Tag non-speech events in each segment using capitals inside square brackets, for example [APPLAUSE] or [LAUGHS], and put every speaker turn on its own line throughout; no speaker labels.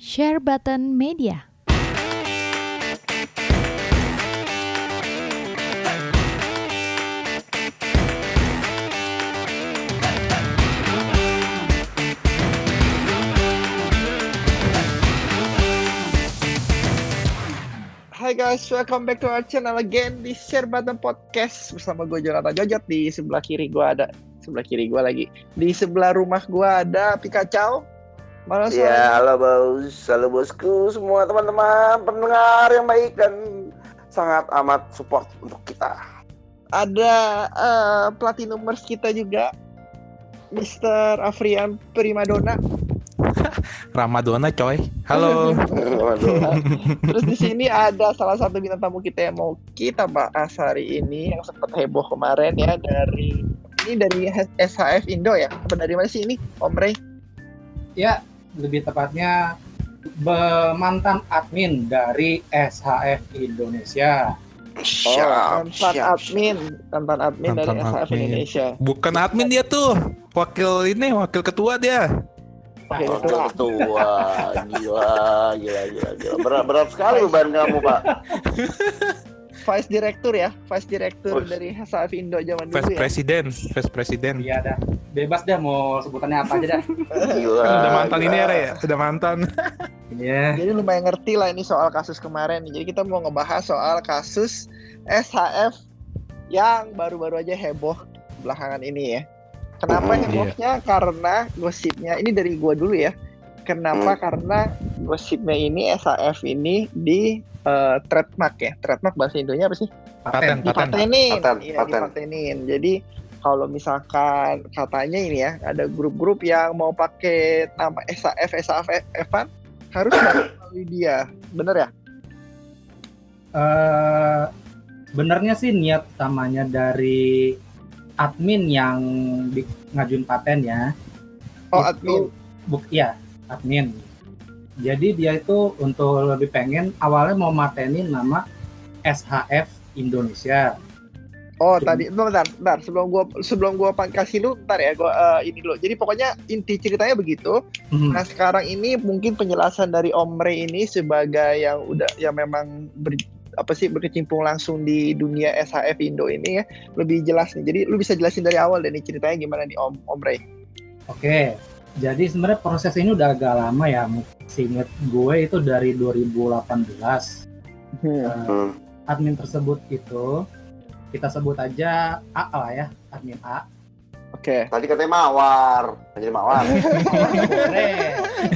Share Button Media.
Hai guys, welcome back to our channel again di Share Button Podcast bersama gue Jonathan Jojot di sebelah kiri gue ada sebelah kiri gue lagi di sebelah rumah gue ada Pikachu. Mana
Ya, halo bos, halo bosku, semua teman-teman pendengar yang baik dan sangat amat support untuk kita.
Ada eh, platinumers kita juga, Mr. Afrian Primadona. [LAUGHS]
Ramadona coy. Halo. [LAUGHS]
Waduh.
Terus di sini ada salah satu bintang tamu kita yang mau kita bahas hari ini yang sempat heboh kemarin ya dari ini dari SHF Indo ya. Apa dari mana sih ini, Om Ray?
Ya, lebih tepatnya mantan admin dari SHF Indonesia.
Siap,
mantan
siap.
admin, mantan admin
Mantan
dari SHF
admin.
Indonesia.
Bukan admin dia tuh. Wakil ini, wakil ketua dia.
Wakil
itulah.
ketua, gila, gila, gila, gila. Berat, berat sekali beban kamu pak. [LAUGHS]
Vice Director ya, Vice Director
Wih.
dari SHF Indo zaman
Vice
dulu ya.
Presiden, Vice Presiden.
Iya dah, bebas dah mau sebutannya apa aja dah. [LAUGHS]
Gila.
Kan udah mantan
gila.
ini ya, Re, ya? Udah mantan.
Iya.
Jadi lumayan ngerti lah ini soal kasus kemarin. Jadi kita mau ngebahas soal kasus SHF yang baru-baru aja heboh belakangan ini ya. Kenapa
Hmm,
hebohnya? Karena gosipnya ini dari gua dulu ya. Kenapa? Karena gosipnya ini SHF ini di eh, trademark ya. Trademark bahasa Indonya apa sih?
Paten, paten.
dipatenin,
Paten, paten.
dipatenin. Jadi kalau misalkan katanya ini ya ada grup-grup yang mau pakai nama SAF SAF Evan harus [COUGHS] melalui dia, bener ya?
Eh benernya sih niat utamanya dari admin yang di, ngajuin paten ya.
Oh
Itu-
admin,
Buk, ya, admin. Jadi dia itu untuk lebih pengen awalnya mau matenin nama SHF Indonesia.
oh
Jadi-
tadi, bentar, bentar, sebelum gua sebelum gua pan- kasih lu, bentar ya, gua eh, ini dulu. Jadi pokoknya inti ceritanya begitu.
Hmm.
Nah sekarang ini mungkin penjelasan dari Om Ray ini sebagai yang udah yang memang ber, apa sih berkecimpung langsung di dunia SHF Indo ini ya lebih jelas nih. Jadi lu bisa jelasin dari awal deh nih ceritanya gimana nih Om Om Ray.
Oke, jadi sebenarnya proses ini udah agak lama ya. Seinget gue itu dari 2018. Eh,
Hmm.
admin tersebut itu kita sebut aja A lah ya, admin A.
Oke.
Tadi katanya mawar, jadi mawar. [LAUGHS]
boleh,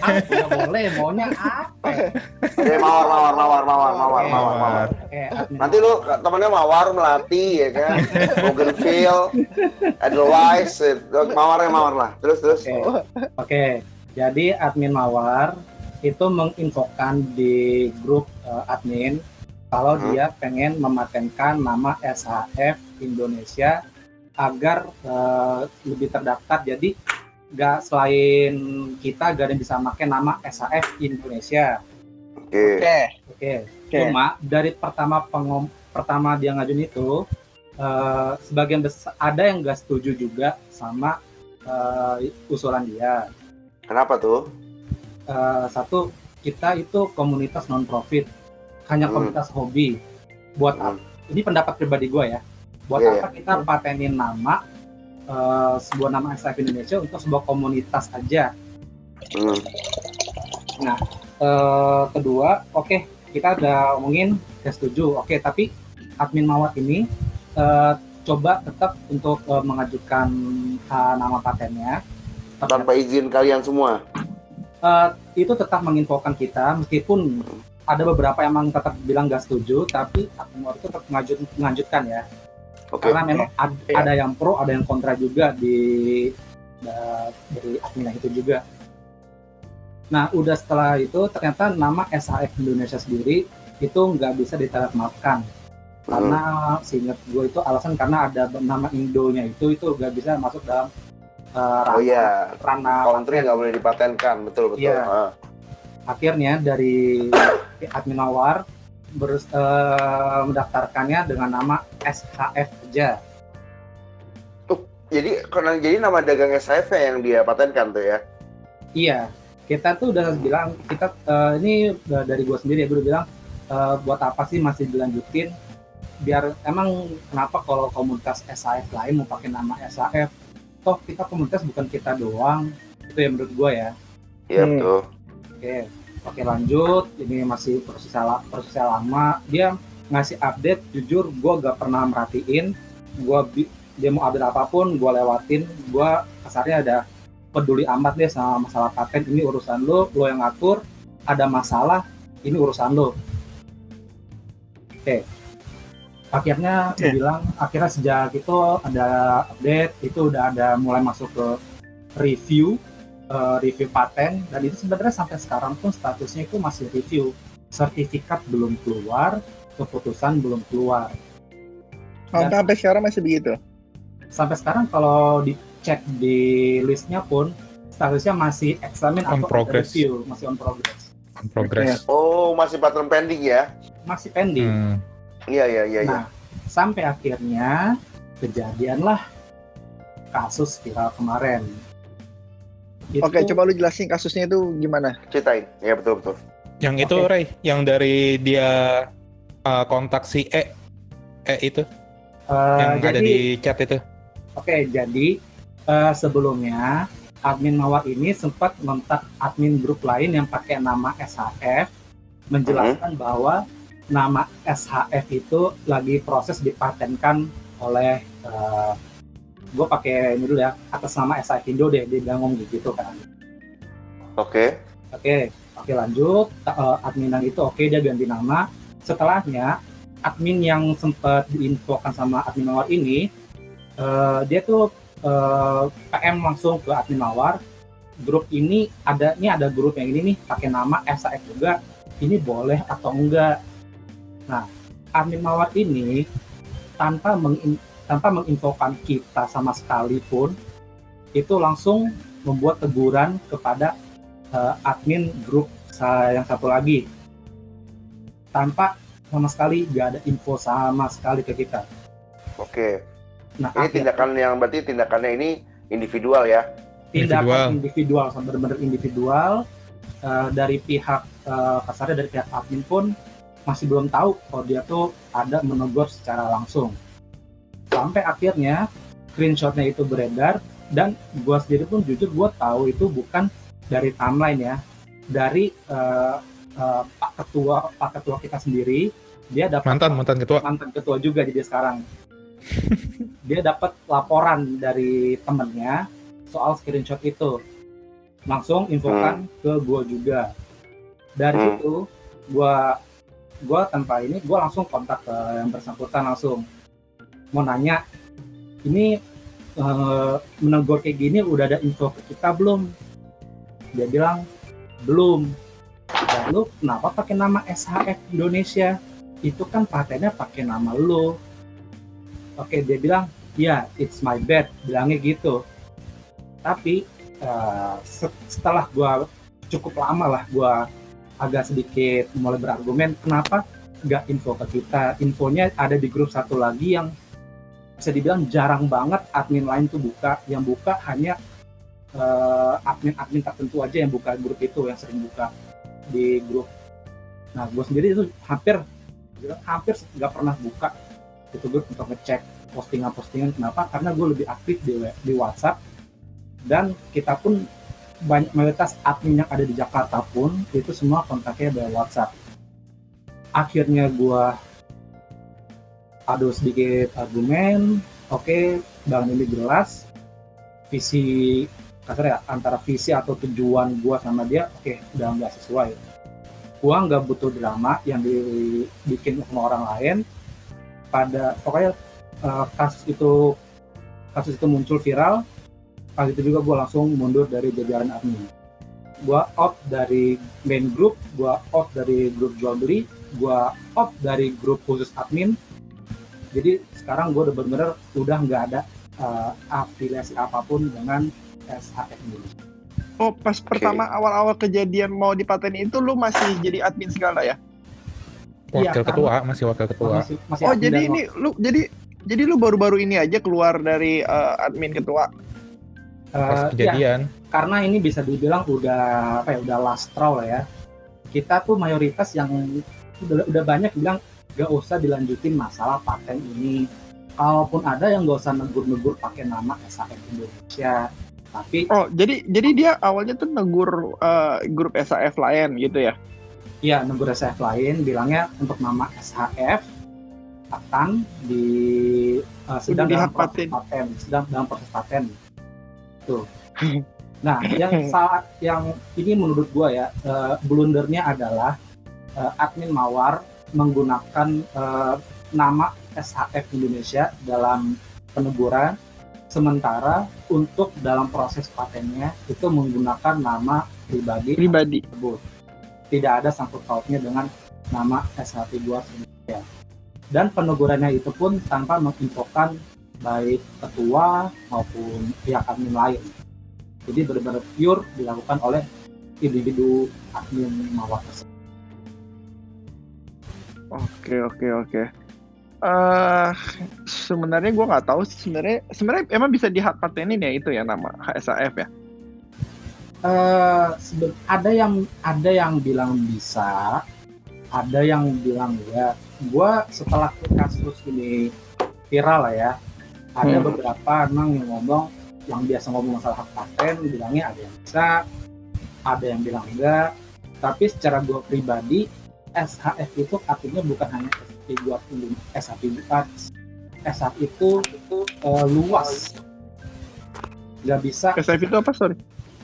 A nggak boleh, maunya apa?
Jadi mawar, mawar, mawar, mawar, mawar,
Oke.
mawar, mawar.
Oke, admin
Nanti lu temennya mawar melati ya kan, Bougainville, Edelweiss, eh, mawarnya mawar lah. Terus terus.
Oke. Oke, jadi admin Mawar itu menginfokan di grup eh, admin kalau
Hmm.
dia pengen mematenkan nama SHF Indonesia agar eh, lebih terdaftar. Jadi nggak selain kita gak ada yang bisa pakai nama SHF Indonesia.
Oke.
Oke.
Oke.
Oke.
Cuma dari pertama pengom pertama dia ngajuin itu eh, sebagian besar ada yang nggak setuju juga sama eh, usulan dia.
Kenapa tuh?
Eh, satu kita itu komunitas non profit hanya
Hmm.
komunitas hobi buat
Hmm.
ini pendapat pribadi gue ya buat
Iya,
apa kita patenin nama eh, sebuah nama SHF Indonesia untuk sebuah komunitas aja
Hmm.
Eh, kedua oke kita udah omongin ya setuju oke tapi admin mawat ini eh, coba tetap untuk eh, mengajukan eh, nama patennya
Tanpa izin kalian semua.
Eh, itu tetap menginfokan kita meskipun ada beberapa yang memang tetap bilang gak setuju tapi admin mawat itu tetap ngajut, menganjutkan ya
Oke.
karena memang ad-
Iya.
ada yang pro ada yang kontra juga di da- dari admin itu juga nah udah setelah itu ternyata nama SHF Indonesia sendiri itu nggak bisa diterapkan
Hmm.
karena seingat gue itu alasan karena ada nama Indonya itu itu nggak bisa masuk dalam uh,
Oh iya,
ranah
country nggak boleh dipatenkan, betul betul.
Iya.
Ah.
akhirnya dari [COUGHS] admin Nawar ber- eh, mendaftarkannya dengan nama SHF aja.
Jadi karena jadi nama dagang SHF yang dia patenkan tuh ya.
iya kita tuh udah bilang kita eh, ini dari gue sendiri ya gue udah bilang eh, buat apa sih masih dilanjutin? Biar emang kenapa kalau komunitas SAF lain mau pakai nama SAF toh kita komunitas bukan kita doang. Itu yang menurut gue ya.
Iya
Hmm.
betul.
oke oke lanjut. Ini masih proses prosesnya lama. Dia ngasih update jujur gue gak pernah merhatiin. Gue dia mau update apa pun gue lewatin. Gue kasarnya ada peduli amat deh sama masalah paten ini urusan lo lo yang ngatur. Ada masalah ini urusan lo oke. Akhirnya
Oke.
bilang akhirnya sejak itu ada update itu udah ada mulai masuk ke review eh, review paten dan itu sebenarnya sampai sekarang pun statusnya itu masih review. Sertifikat belum keluar keputusan belum keluar
Oh, sampai sekarang masih begitu.
sampai sekarang kalau dicek di listnya pun statusnya masih eksamen
On
atau
progress.
review masih on progress
On progress.
Oh masih pattern pending ya?
masih pending
Hmm.
Iya iya iya. iya.
nah sampai akhirnya kejadianlah kasus viral kemarin Itu-
Oke, coba lu jelasin kasusnya itu gimana?
Ceritain. Iya betul betul.
Yang itu
Oke.
Ray, yang dari dia uh, kontak si E, E itu
eh,
yang
jadi
ada di chat itu.
Oke, jadi eh, sebelumnya admin Mawar ini sempat kontak admin grup lain yang pakai nama SHF menjelaskan bahwa nama SHF itu lagi proses dipatenkan oleh gue pakai ini dulu ya atas nama SHF Indo deh dia bilang ngomong gitu kan.
Oke.
Oke, oke lanjut. Ta- eh, admin yang itu oke dia ganti nama. Setelahnya admin yang sempat diinfokan sama admin Mawar ini, eh, dia tuh eh, PM langsung ke admin Mawar. Grup ini ada ini ada grup yang ini nih pakai nama SAF juga. Ini boleh atau enggak? Nah, admin Mawar ini tanpa mengin, tanpa menginfokan kita sama sekali pun itu langsung membuat teguran kepada eh, admin grup saya yang satu lagi tanpa sama sekali nggak ada info sama sekali ke kita.
Oke.
Nah,
Ini
akhir-
tindakan yang berarti tindakannya ini individual ya?
tindakan individual, benar-benar individual eh, dari pihak eh, kasarnya dari pihak admin pun masih belum tahu kalau dia tuh ada menegur secara langsung. Sampai akhirnya screenshotnya itu beredar dan gua sendiri pun jujur gua tahu itu bukan dari timeline ya, dari eh, eh, Pak Ketua Pak Ketua kita sendiri dia dapat
Mantan mantan ketua.
mantan ketua juga jadi sekarang. [LAUGHS] Dia dapat laporan dari temennya soal screenshot itu. Langsung infokan ke gue juga. Dari
Hmm.
situ gue gue tanpa ini gue langsung kontak ke yang bersangkutan langsung. Mau nanya ini eh, menegur kayak gini udah ada info ke kita belum? Dia bilang belum lalu kenapa pakai nama SHF Indonesia? Itu kan patennya pakai nama lo oke dia bilang ya it's my bad bilangnya gitu. Tapi se- setelah gua cukup lama lah gua agak sedikit mulai berargumen kenapa nggak info ke kita? Infonya ada di grup satu lagi yang bisa dibilang jarang banget admin lain tuh buka. Yang buka hanya eh, admin-admin tertentu aja yang buka grup itu yang sering buka di grup. Nah gue sendiri itu hampir hampir nggak pernah buka itu grup untuk ngecek postingan-postingan. Kenapa? Karena gue lebih aktif di, di WhatsApp. Dan kita pun banyak mayoritas admin yang ada di Jakarta pun itu semua kontaknya dari WhatsApp. Akhirnya gue adu sedikit argumen oke bang ini jelas visi kasar ya antara visi atau tujuan gue sama dia oke udah nggak sesuai. Gue nggak butuh drama yang dibikin sama orang lain. Pada pokoknya eh, kasus itu kasus itu muncul viral pas itu juga gue langsung mundur dari jajaran admin. Gue out dari main group gue out dari grup jual beli gue out dari grup khusus admin. Jadi sekarang gue udah bener-bener udah nggak ada eh, afiliasi apa pun dengan SHF Indonesia
Oh, pas pertama awal-awal kejadian mau dipatenin itu lu masih jadi admin segala ya?
Iya,
Wakil
karena-
ketua, masih wakil ketua.
masih, masih
Oh, jadi ini lu jadi jadi lu baru-baru ini aja keluar dari eh, admin ketua.
pas
Eh, ya,
kejadian.
karena ini bisa dibilang udah apa ya udah last straw lah ya kita tuh mayoritas yang udah, udah banyak bilang gak usah dilanjutin masalah paten ini kalaupun ada yang gak usah negur-negur pakai nama SAF Indonesia tapi
Oh, jadi jadi dia awalnya tuh negur eh, grup SAF lain gitu ya?
ya negur SAF lain bilangnya untuk nama SHF akan di eh, sedang dalam proses paten sedang dalam proses paten. Tuh. [LAUGHS] Nah yang saat yang ini menurut gua ya eh, blundernya adalah eh, admin mawar menggunakan eh, nama SHF Indonesia dalam peneguran sementara untuk dalam proses patennya itu menggunakan nama pribadi
Pribadi.
tersebut tidak ada sangkut pautnya dengan nama SHP Guard Indonesia dan penegurannya itu pun tanpa menginfokan baik ketua maupun pihak admin lain jadi benar-benar pure dilakukan oleh individu admin mawar tersebut
Oke oke oke. Eh sebenarnya gue nggak tahu sih sebenarnya sebenarnya emang bisa dihak patenin ya itu ya nama HSAF ya.
Eh, seben- ada yang ada yang bilang bisa, ada yang bilang enggak. Gua setelah kasus ini viral lah ya, ada
Hmm.
beberapa emang yang ngomong yang biasa ngomong masalah hak paten bilangnya ada yang bisa, ada yang bilang enggak. Tapi secara gua pribadi SHF itu artinya bukan hanya SHF buat Indonesia, SHF buat SHF itu eh, luas, nggak bisa.
HSAF itu apa sorry?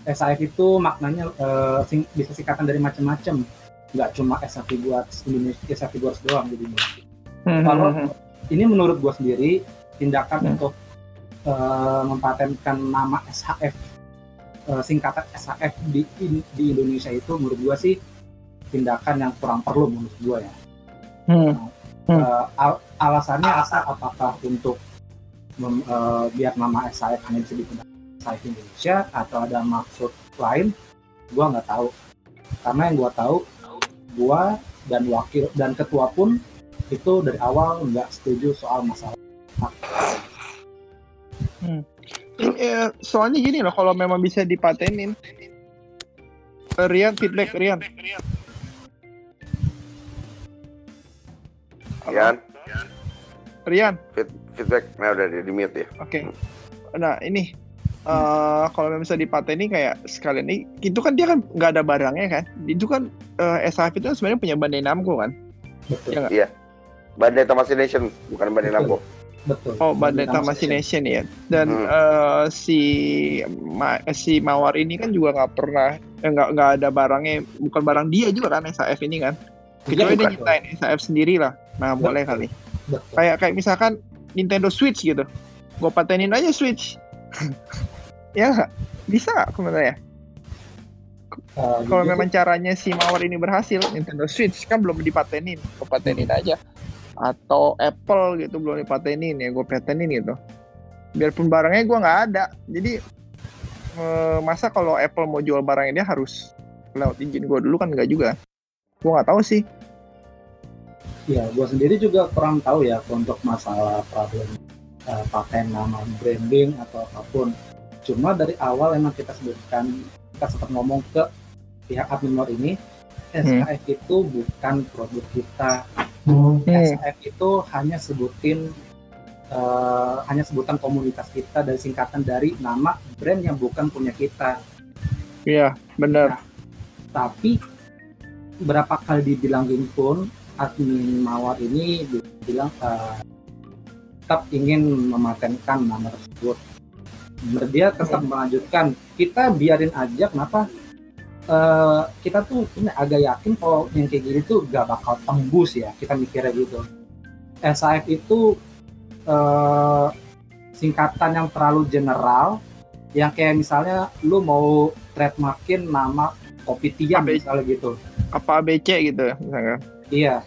SAF itu maknanya eh, sing- bisa singkatan dari macam-macam. Nggak cuma SAF buat Indonesia SAF buat doang jadi Kalau- ini menurut gua sendiri tindakan
Hmm.
untuk eh, mempatenkan nama SHF singkatan SHF di in- di Indonesia itu menurut gua sih tindakan yang kurang perlu menurut gua ya.
Hmm. Hmm.
Eh, al- alasannya apa apakah untuk mem- eh, biar nama SHF hanya bisa digunakan Indonesia atau ada maksud lain gua nggak tahu karena yang gua tahu gua dan wakil dan ketua pun itu dari awal nggak setuju soal masalah
Eh, soalnya gini loh kalau memang bisa dipatenin. Eh, Rian feedback Rian.
Yan,
Rian.
feedback. Nah udah di, di mute ya.
Oke. Nah ini eh kalau memang bisa dipatenin kayak sekalian ini itu kan dia kan nggak ada barangnya kan. Itu kan eh, SHF itu kan sebenarnya punya Bandai Namco kan.
betul
Ya,
Bandai Tamasi Nation, bukan Bandai. Namco.
betul
Oh, Bandai Tamasi Nation ya. Dan
Hmm.
eh, si Ma- si Mawar ini kan juga nggak pernah eh, nggak nggak ada barangnya, bukan barang dia juga kan SAF ini kan. Kecuali dia
bukan.
nyiptain SAF sendiri lah. Nah,
Betul.
boleh kali.
betul
Kayak kayak misalkan Nintendo Switch gitu. Gue patenin aja Switch. [LAUGHS] ya nggak? Bisa sebenarnya?
Eh,
Kalau memang caranya si Mawar ini berhasil, Nintendo Switch kan belum dipatenin, gue patenin aja. Atau Apple gitu belum dipatenin ya, gue patenin gitu. Biarpun barangnya gue nggak ada, jadi eh, masa kalau Apple mau jual barangnya dia harus lewat izin gue dulu kan nggak juga. Gue nggak tahu sih.
Ya, gue sendiri juga kurang tahu ya untuk masalah problem eh, paten nama branding atau apa pun. Cuma dari awal emang kita sebutkan, kita sempat ngomong ke pihak admin Mawar ini, SKF itu bukan produk kita. SKF itu hanya sebutin eh, hanya sebutan komunitas kita dari singkatan dari nama brand yang bukan punya kita.
Iya, benar.
tapi berapa kali dibilangin pun admin mawar ini bilang eh, tetap ingin mematenkan nama tersebut. Dia tetap melanjutkan kita biarin aja kenapa? Eh, kita tuh ini agak yakin kalau yang kayak gini tuh gak bakal tembus ya kita mikirnya gitu. SAF itu eh, singkatan yang terlalu general yang kayak misalnya lu mau trademarkin nama kopi tiam misalnya gitu.
Apa ABC gitu misalkan.
Iya.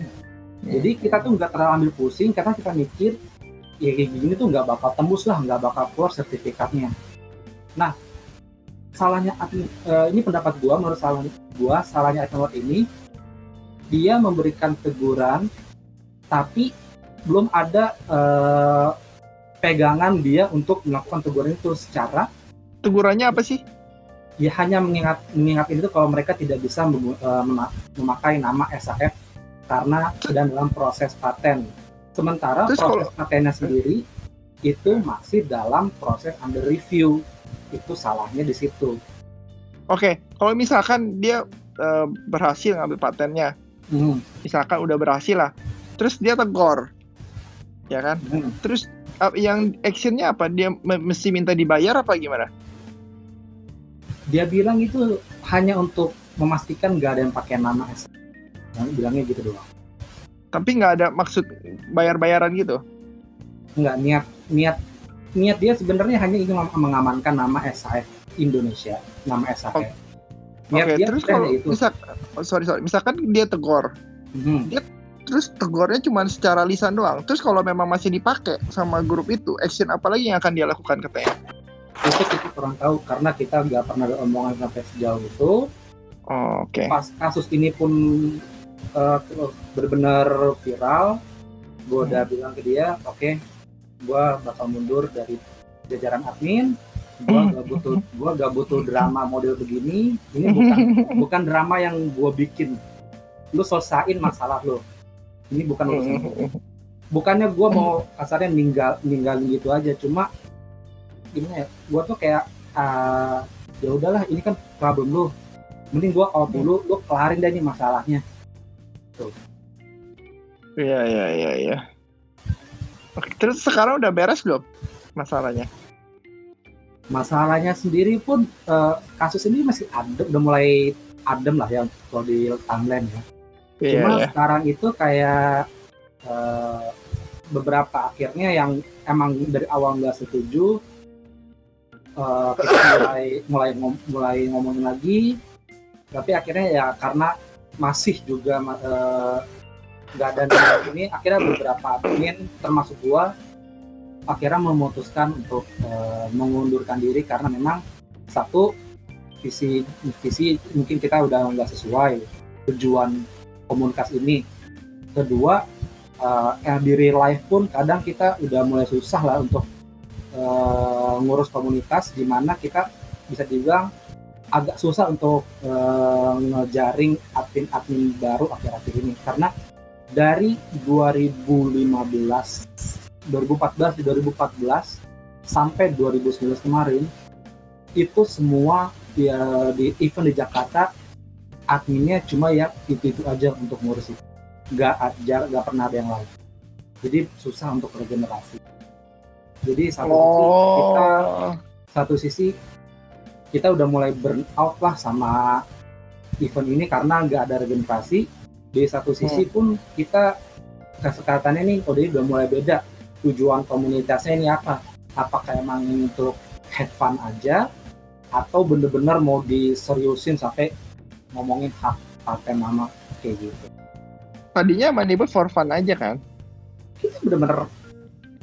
Jadi kita tuh nggak terlalu ambil pusing karena kita mikir ya kayak gini tuh nggak bakal tembus lah nggak bakal keluar sertifikatnya. Nah salahnya eh, ini pendapat gua menurut salah gua salahnya admin ini dia memberikan teguran tapi belum ada eh, pegangan dia untuk melakukan teguran itu secara
tegurannya apa sih?
ya hanya mengingat mengingat itu kalau mereka tidak bisa mem- eh, mema- memakai nama SAF karena sedang dalam proses paten. Sementara
Terus
proses patennya sendiri itu masih dalam proses under review. Itu salahnya di situ.
Oke, kalau misalkan dia eh, berhasil ngambil patennya,
Hmm,
misalkan udah berhasil lah, terus dia tegor, ya kan?
hmm.
Terus eh, yang actionnya apa? Dia me- mesti minta dibayar apa gimana?
Dia bilang itu hanya untuk memastikan nggak ada yang pakai nama. Nah, bilangnya gitu doang.
Tapi nggak ada maksud bayar-bayaran gitu.
Nggak niat niat niat dia sebenarnya hanya ingin mengamankan nama SAF Indonesia, nama SAF.
Oke.
Niat
Oke,
dia
terus kalau
itu.
misal, oh, sorry sorry, misalkan dia tegor,
Hmm.
terus tegornya cuma secara lisan doang. Terus kalau memang masih dipakai sama grup itu, action apa lagi yang akan dia lakukan katanya?
itu kita kurang tahu karena kita nggak pernah ada omongan sampai sejauh itu
Oh, Oke.
pas kasus ini pun uh, benar-benar viral gue udah bilang ke dia oke gue bakal mundur dari jajaran admin. Gue gak butuh gua gak butuh drama model begini. Ini bukan [LAUGHS] bukan drama yang gue bikin. Lu selesain masalah lo ini bukan urusan gua. bukannya gue mau kasarnya ninggal ninggalin gitu aja cuma gimana ya gue tuh kayak ah, ya udahlah ini kan problem lu. Mending gue out dulu lu kelarin deh nih masalahnya
Iya iya iya iya. Oke, terus sekarang udah beres belum masalahnya?
masalahnya sendiri pun eh, kasus ini masih adem udah mulai adem lah ya kalau di timeline ya
Iya
cuma
iya.
sekarang itu kayak eh, beberapa akhirnya yang emang dari awal nggak setuju eh, kita mulai mulai ngom- mulai ngomongin lagi tapi akhirnya ya karena masih juga eh, nggak ada nama ini. Akhirnya beberapa admin termasuk gua akhirnya memutuskan untuk eh, mengundurkan diri karena memang satu visi visi mungkin kita udah nggak sesuai tujuan komunitas ini. Kedua yang di real life pun kadang kita udah mulai susah lah untuk eh, ngurus komunitas di mana kita bisa dibilang agak susah untuk eh, ngejaring admin-admin baru akhir-akhir ini. Karena dari 2015 2014 di 2014 sampai 2019 kemarin itu semua ya di event di Jakarta adminnya cuma ya itu itu aja untuk ngurus itu nggak aja nggak pernah ada yang lain. Jadi susah untuk regenerasi. Jadi satu sisi kita
Oh.
satu sisi kita udah mulai burn out lah sama event ini karena nggak ada regenerasi. Di satu sisi pun kita kesekatannya nih kode ini udah mulai beda. Tujuan komunitasnya ini apa? Apakah emang untuk have fun aja? Atau bener-bener mau diseriusin sampai ngomongin hak paten nama kayak gitu?
Tadinya Manibel for fun aja kan?
kita bener-bener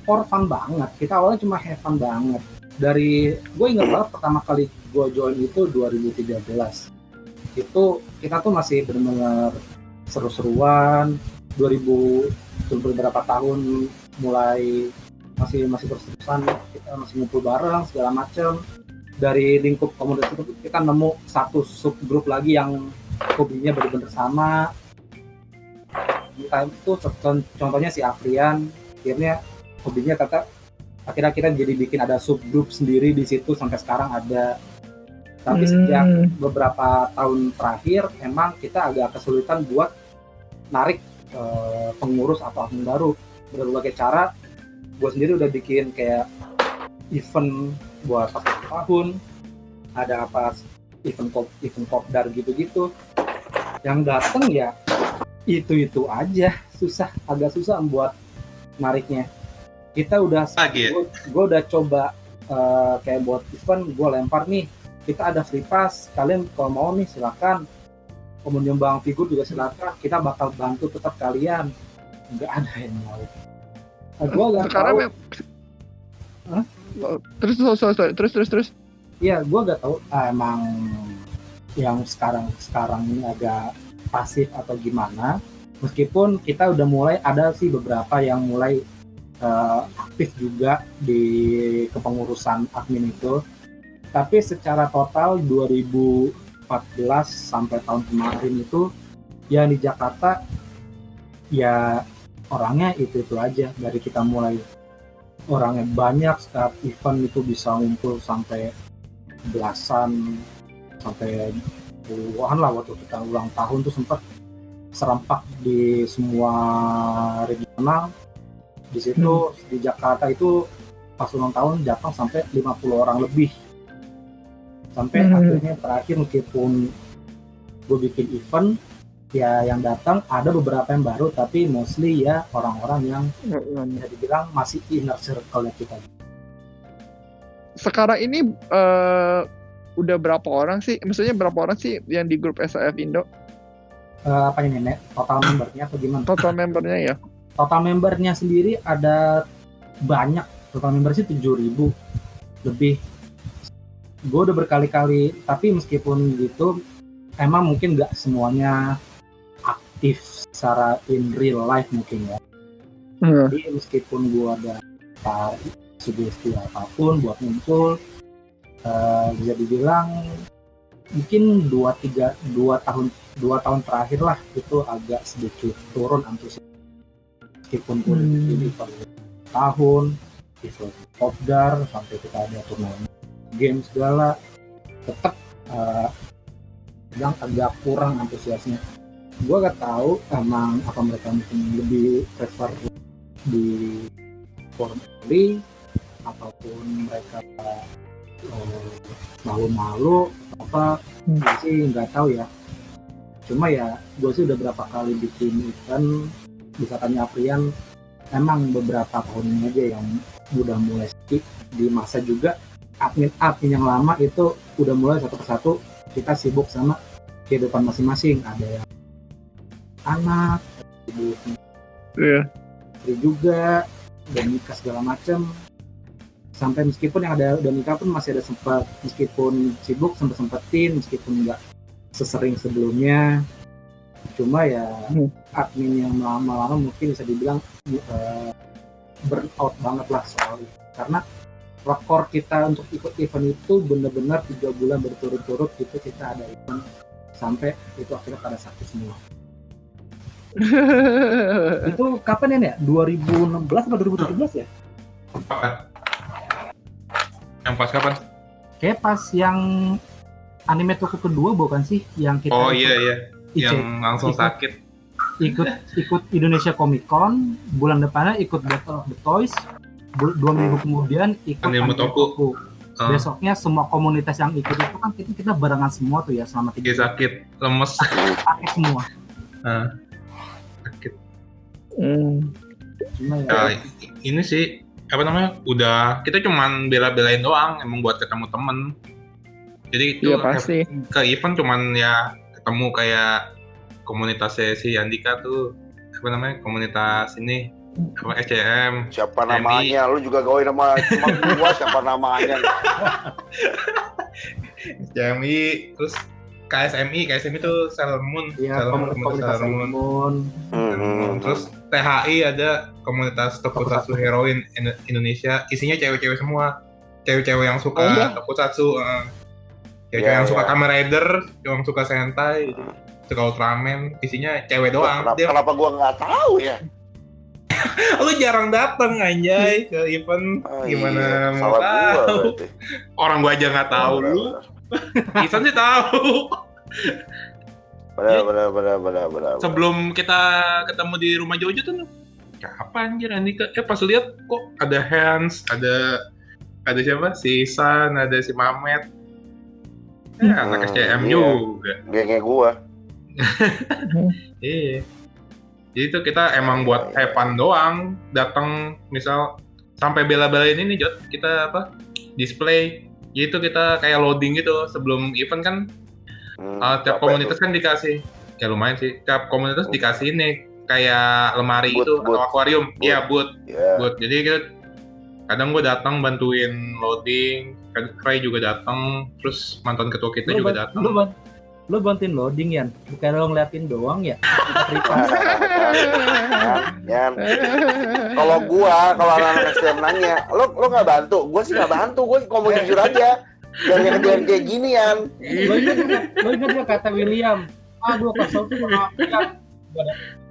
for fun banget. Kita awalnya cuma have fun banget. Dari gue inget banget pertama kali gue join itu 2013 itu kita tuh masih bener-bener seru-seruan. 2000 beberapa tahun mulai masih masih terus-terusan kita masih ngumpul bareng segala macem. Dari lingkup komunitas itu kita nemu satu subgrup lagi yang hobinya bener-bener sama. Kita itu con- contohnya si Afrian akhirnya hobinya kata akhirnya kita jadi bikin ada subgrup sendiri di situ sampai sekarang ada tapi sejak beberapa tahun terakhir emang kita agak kesulitan buat narik eh, pengurus atau admin baru. Berbagai cara gue sendiri udah bikin kayak event buat satu tahun. Ada apa event kop event kopdar gitu-gitu. Yang datang ya itu itu aja. Susah agak susah buat nariknya. Kita udah
ya?
gue udah coba eh, kayak buat event gue lempar nih kita ada free pass kalian kalau mau nih silakan mau menyumbang figur juga silakan kita bakal bantu tetap kalian nggak ada yang mau nah, gue nggak
Sekarang
tahu Hah?
Oh, terus terus terus terus terus terus.
Iya, gue gak tahu ah, emang yang sekarang sekarang ini agak pasif atau gimana. Meskipun kita udah mulai ada sih beberapa yang mulai eh, aktif juga di kepengurusan admin itu. Tapi secara total 2014 sampai tahun kemarin itu yang di Jakarta ya orangnya itu itu aja. Dari kita mulai orangnya banyak setiap event itu bisa ngumpul sampai belasan sampai puluhan lah waktu kita ulang tahun tuh sempat serempak di semua regional. Di situ di Jakarta itu pas ulang tahun datang sampai 50 orang lebih sampai
Hmm.
akhirnya terakhir meskipun gue bikin event ya yang datang ada beberapa yang baru tapi mostly ya orang-orang yang bisa dibilang masih inner circle kita
Sekarang ini eh, udah berapa orang sih? Maksudnya berapa orang sih yang di grup SAF Indo?
Eh, apa ini Nek? total membernya atau gimana
Total membernya ya?
total membernya sendiri ada banyak total member sih 7000 lebih gue udah berkali-kali tapi meskipun gitu emang mungkin nggak semuanya aktif secara in real life mungkin ya
Hmm.
jadi meskipun gue ada tarik sugesti apa pun buat ngumpul eh, bisa dibilang mungkin dua tiga dua tahun dua tahun terakhir lah itu agak sedikit turun antusias meskipun udah
Hmm.
bikin event tahun event popdar sampai kita ada turnamen game segala tetap eh, bilang agak kurang antusiasnya. Gue gak tahu emang apa mereka mungkin lebih prefer di forum only ataupun mereka eh, malu-malu apa
Hmm.
sih nggak tahu ya. Cuma ya gue sih udah berapa kali bikin event bisa tanya Aprian emang beberapa tahun ini aja yang udah mulai skip di masa juga admin-admin yang lama itu udah mulai satu persatu kita sibuk sama kehidupan masing-masing ada yang anak sibuk
Iya.
istri juga dan nikah segala macam sampai meskipun yang ada udah nikah pun masih ada sempat meskipun sibuk sempat sempetin meskipun nggak sesering sebelumnya cuma ya
Hmm.
admin yang lama-lama mungkin bisa dibilang eh, burn out banget lah soal itu karena rekor kita untuk ikut event itu benar-benar tiga bulan berturut-turut gitu kita ada event sampai itu akhirnya pada sakit semua [LAUGHS] itu kapan ya Nek? 2016 atau 2017 ya
Kapan? Yang pas kapan?
kayak pas yang anime toko kedua bukan sih yang kita
Oh iya iya,
ikut,
yang langsung
ikut.
sakit.
ikut ikut Indonesia Comic Con bulan depannya ikut Battle of the Toys dua minggu kemudian ikut
Anime
Anime
Toku.
Toku.
Eh,
besoknya semua komunitas yang ikut itu kan kita, kita barengan semua tuh ya selama tiga
sakit, lemes.
sakit semua
Eh, sakit.
Hmm.
cuma ya
Ya, ini sih apa namanya? Udah kita cuman bela-belain doang, emang buat ketemu temen. Jadi itu
Iya pasti.
ke event cuman ya ketemu kayak komunitasnya si Andika tuh apa namanya komunitas ini apa SCM
Siapa
Emi.
namanya? Lu juga gawe nama [LAUGHS] cuma gua siapa namanya?
SCMI terus KSMI KSMI itu Sailor Moon
ya
Sailor Moon,
komunitas
Sailor Moon.
Moon
Hmm.
terus THI ada komunitas Tokusatsu Heroin Indo- Indonesia isinya cewek-cewek semua cewek-cewek yang
Oh,
suka
iya?
Tokusatsu eh. cewek-cewek
Iya,
yang suka
iya.
Kamen Rider yang suka Sentai suka Ultraman isinya cewek doang
Kenapa,
dia
kenapa gua nggak tahu ya? [LAUGHS]
lu jarang dateng anjay ke event.
Oh,
gimana
iya.
mau
gua
tahu? orang gua aja nggak tahu. Lu [LAUGHS] Isan sih tahu.
Benar, benar, benar, benar, benar.
sebelum kita ketemu di rumah Jojo tuh kapan anjir Andika eh pas lihat kok ada Hans ada ada siapa? Si Isan ada si Mamet. Eh,
Hmm,
anak SCM
iya.
juga.
Gengnya gua. [LAUGHS]
iya jadi itu kita emang buat have fun doang datang misal sampai bela-belain ini Jot kita apa display. Jadi itu kita kayak loading gitu sebelum event kan.
Hmm,
Uh, tiap komunitas
itu?
kan dikasih. Ya lumayan sih. Tiap komunitas dikasih ini kayak lemari
Booth,
itu
booth.
atau akuarium iya buat
Ya.
buat jadi kita kadang gue datang bantuin loading kadang Ray juga datang terus mantan ketua kita
lu,
juga datang
lu, lu bantuin loading ya bukan lo ngeliatin doang ya.
Yan, kalau gua, kalau anak-anak STM nanya, lo lo nggak bantu? Gua sih nggak bantu, gua ngomong jujur aja. Dan yang kejadian kayak ginian.
Lo ingat nggak? Lo ingat nggak kata William? Ah, gue kesel tuh sama. Gua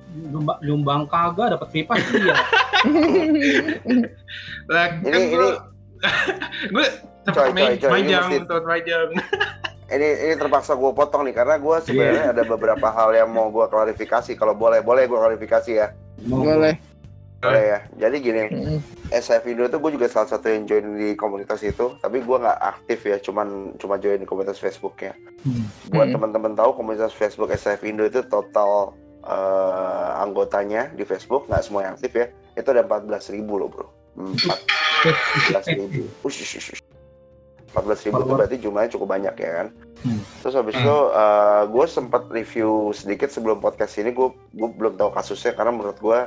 nyumbang, nyumbang kagak dapat pipa iya.
Lah,
Ini
kan
ini
gue [LAUGHS] gue
Coy,
sempat
coy, coy, ini
majang, sempat majang. [LAUGHS]
ini ini terpaksa gue potong nih karena gue sebenarnya ada beberapa hal yang mau gue klarifikasi kalau boleh boleh gue klarifikasi ya
Boleh.
boleh ya jadi gini
Mm.
SF Indo itu gue juga salah satu yang join di komunitas itu tapi gue nggak aktif ya cuman cuma join di komunitas Facebooknya
Hmm.
buat
Hmm.
teman-teman tahu komunitas Facebook SF Indo itu total eh, anggotanya di Facebook nggak semua yang aktif ya itu ada 14.000 ribu loh bro 14 [LAUGHS] ribu ush, ush, ush. 14 ribu itu berarti jumlahnya cukup banyak ya kan?
Hmm.
terus habis
Hmm.
itu gue sempat review sedikit sebelum podcast ini. Gue gue belum tahu kasusnya karena menurut gue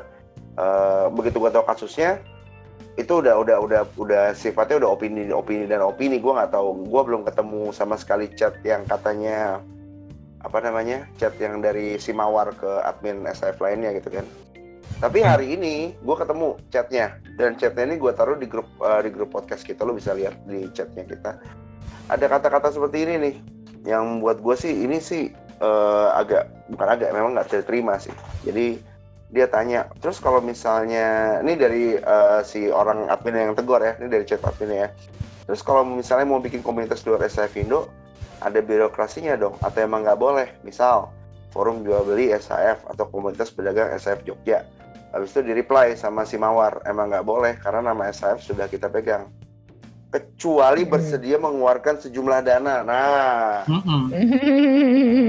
eh, begitu gue tahu kasusnya itu udah udah udah udah sifatnya udah opini opini dan opini. Gue nggak tahu. Gue belum ketemu sama sekali chat yang katanya apa namanya chat yang dari si mawar ke admin SF lainnya gitu kan tapi hari ini gue ketemu chatnya. Dan chatnya ini gue taruh di grup eh, di grup podcast kita. Lo bisa lihat di chatnya kita. Ada kata-kata seperti ini nih. Yang buat gue sih ini sih eh, agak bukan agak memang nggak bisa diterima sih. Jadi dia tanya terus kalau misalnya ini dari eh, si orang admin yang tegur ya. Ini dari chat admin ya. Terus kalau misalnya mau bikin komunitas di luar SF Indo ada birokrasinya dong. Atau emang nggak boleh? Misal forum jual beli SAF atau komunitas pedagang SAF Jogja habis itu di reply sama si Mawar emang nggak boleh karena nama SAF sudah kita pegang kecuali
Hmm.
bersedia mengeluarkan sejumlah dana nah
Mm-mm.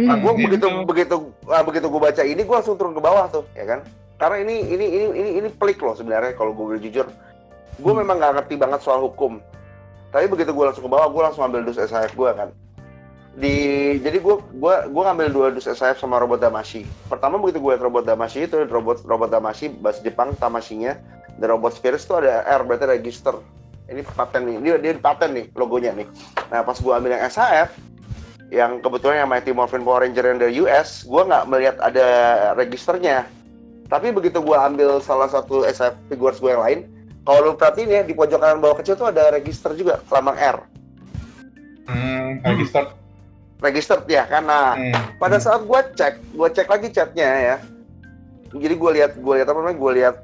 Nah, gue
Gitu.
begitu begitu ah, begitu gue baca ini gue langsung turun ke bawah tuh, ya kan? Karena ini ini ini ini ini pelik loh sebenarnya kalau gue jujur. Gue memang nggak ngerti banget soal hukum. Tapi begitu gue langsung ke bawah, gue langsung ambil dus SAF gue kan. Di jadi gue gua gua ngambil dua dus SAF sama robot Damashi. Pertama begitu gue robot Damashi itu robot robot Damashi bahasa Jepang Tamashinya dan robot Spirits itu ada R berarti register. Ini paten nih, dia dia paten nih logonya nih. Nah pas gue ambil yang SAF, yang kebetulan yang Mighty Morphin Power Ranger yang dari US, gue nggak melihat ada registernya. Tapi begitu gue ambil salah satu SF figures gue yang lain, kalau lu perhatiin ya di pojok kanan bawah kecil tuh ada register juga, lambang R.
Hmm, register.
Register ya kan. Nah,
Hmm.
pada saat gue cek, gue cek lagi chatnya ya. Jadi gue lihat, gue lihat apa namanya? Gue lihat,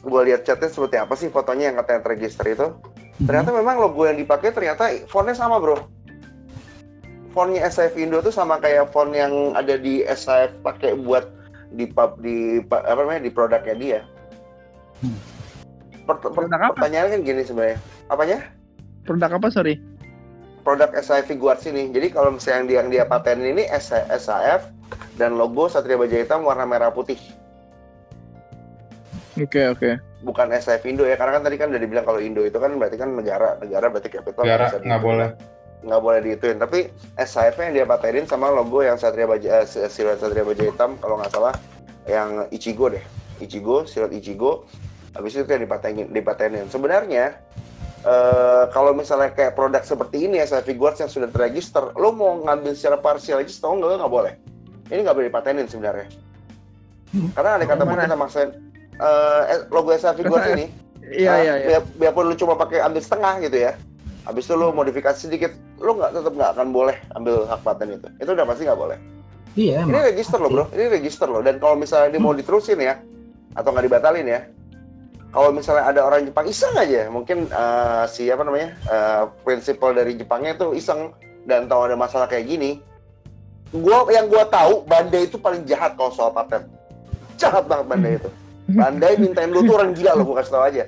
gue lihat chatnya seperti apa sih fotonya yang katanya terregister itu. Ternyata memang logo yang dipakai ternyata fontnya sama bro. Fontnya SF Indo tuh sama kayak font yang ada di SF pakai buat di pub di pa- apa namanya di produknya dia.
Hmm.
Per- per-
Produk apa?
pertanyaannya kan gini sebenarnya. Apanya?
Produk apa sorry?
Produk SAF Figuarts ini. Jadi kalau misalnya yang dia yang dia patenin ini S- SAF dan logo Satria Baja Hitam warna merah putih.
Oke oke.
Bukan SAF Indo ya, karena kan tadi kan udah dibilang kalau Indo itu kan berarti kan negara, negara berarti capital
Negara nggak boleh.
nggak boleh diituin tapi SIF yang dia patenin sama logo yang Satria Baja eh, siluet Satria Baja hitam kalau nggak salah yang Ichigo deh Ichigo siluet Ichigo habis itu yang dipatenin dipatenin sebenarnya eh, kalau misalnya kayak produk seperti ini SIF Figures yang sudah terregister lo mau ngambil secara parsial aja setahun nggak? Nggak boleh. Ini nggak boleh dipatenin sebenarnya.
Hmm.
karena ada kata
Gimana?
kita maksain eh, logo SIF Figures ini [LAUGHS]
Iya iya iya.
biar- biarpun lu cuma pakai ambil setengah gitu ya habis itu lu modifikasi sedikit lu nggak tetap nggak akan boleh ambil hak paten itu. Itu udah pasti nggak boleh.
Iya
ini register loh bro. Ini register loh. Dan kalau misalnya ini mau diterusin ya atau nggak dibatalin ya kalau misalnya ada orang Jepang iseng aja. Mungkin eh, si apa namanya eh, prinsipal dari Jepangnya itu iseng dan tahu ada masalah kayak gini. Gua yang gua tahu Bandai itu paling jahat kalau soal paten jahat banget Bandai itu. Bandai mintain lu tuh orang gila lo gua kasih tau aja.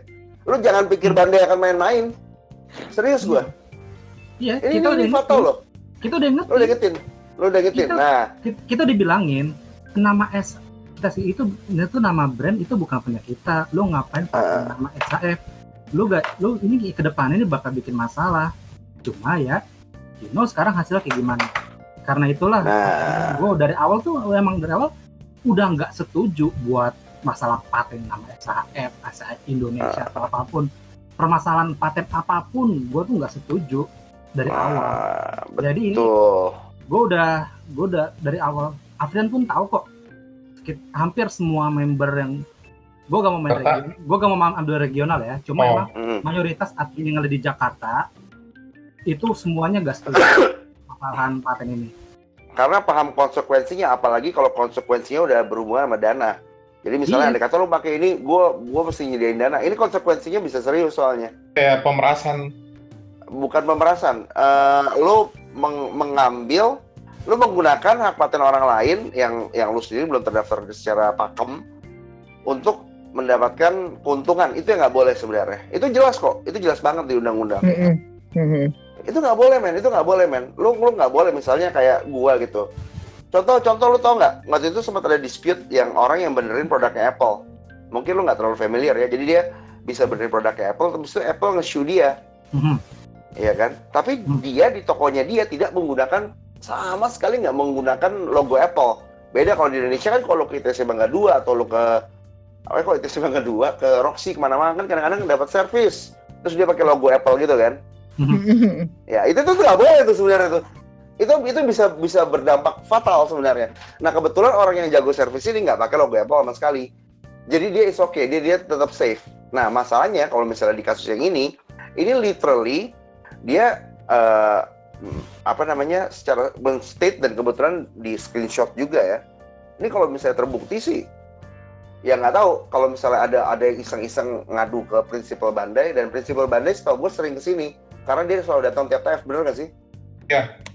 Lu jangan pikir Bandai akan main-main. Serius gua?
Iya,
ini
kita udah
ini foto
ingetin.
loh.
Kita udah
lu udah
ingetin
lu udah ingetin
Kita-
nah.
Kita, kita dibilangin nama S kita sih itu itu nama brand itu bukan punya kita. Lu ngapain pakai
Ah.
nama SAF? Lu gak lu ini ke depan ini bakal bikin masalah. Cuma ya, you know sekarang hasilnya kayak gimana. Karena itulah
Nah.
gue dari awal tuh emang dari awal udah nggak setuju buat masalah paten nama SAF, SAF Indonesia atau apa pun. Permasalahan paten apa pun, gue tuh nggak setuju dari awal.
Ah,
Jadi ini
betul
gue udah gue udah dari awal Afrian pun tahu kok hampir semua member yang gue gak mau main regional gue gak mau ambil regional ya cuma
Oh.
emang
Mm.
mayoritas admin yang ada di Jakarta itu semuanya gak setuju [COUGHS] kesalahan paten ini.
Karena paham konsekuensinya, apalagi kalau konsekuensinya udah berhubungan sama dana. Jadi misalnya
Iya.
ada kata lu pakai ini, gua gua mesti nyediain dana. Ini konsekuensinya bisa serius soalnya.
Kayak pemerasan.
Bukan pemerasan. Eh lu meng- mengambil, lu menggunakan hak paten orang lain yang yang lu sendiri belum terdaftar secara pakem untuk mendapatkan keuntungan. Itu yang nggak boleh sebenarnya. Itu jelas kok. Itu jelas banget di undang-undang.
Mm-mm. Mhm.
itu nggak boleh men itu nggak boleh men lu lu nggak boleh misalnya kayak gua gitu contoh contoh lu tau nggak waktu itu sempat ada dispute yang orang yang benerin produknya Apple mungkin lu nggak terlalu familiar ya jadi dia bisa benerin produknya Apple terus itu Apple nge-shoe dia
Mhm.
Iya kan tapi
Hmm.
dia di tokonya dia tidak menggunakan sama sekali nggak menggunakan logo Apple beda kalau di Indonesia kan kalau ke ITC Bangga 2 atau lu ke apa ya, kalau ITC Bangga 2 ke Roxy ke mana-mana kan kadang-kadang dapat servis terus dia pakai logo Apple gitu kan
Mhm.
Ya itu tuh nggak boleh tuh sebenarnya tuh. Itu itu bisa bisa berdampak fatal sebenarnya. Nah kebetulan orang yang jago servis ini nggak pakai logo Apple sama sekali. Jadi dia is okay, dia dia tetap safe. Nah masalahnya kalau misalnya di kasus yang ini, ini literally dia eh, apa namanya secara men-state dan kebetulan di screenshot juga ya. Ini kalau misalnya terbukti sih, ya nggak tahu kalau misalnya ada ada yang iseng-iseng ngadu ke prinsipal Bandai dan prinsipal Bandai setahu gue sering ke sini karena dia selalu datang tiap TF bener gak sih?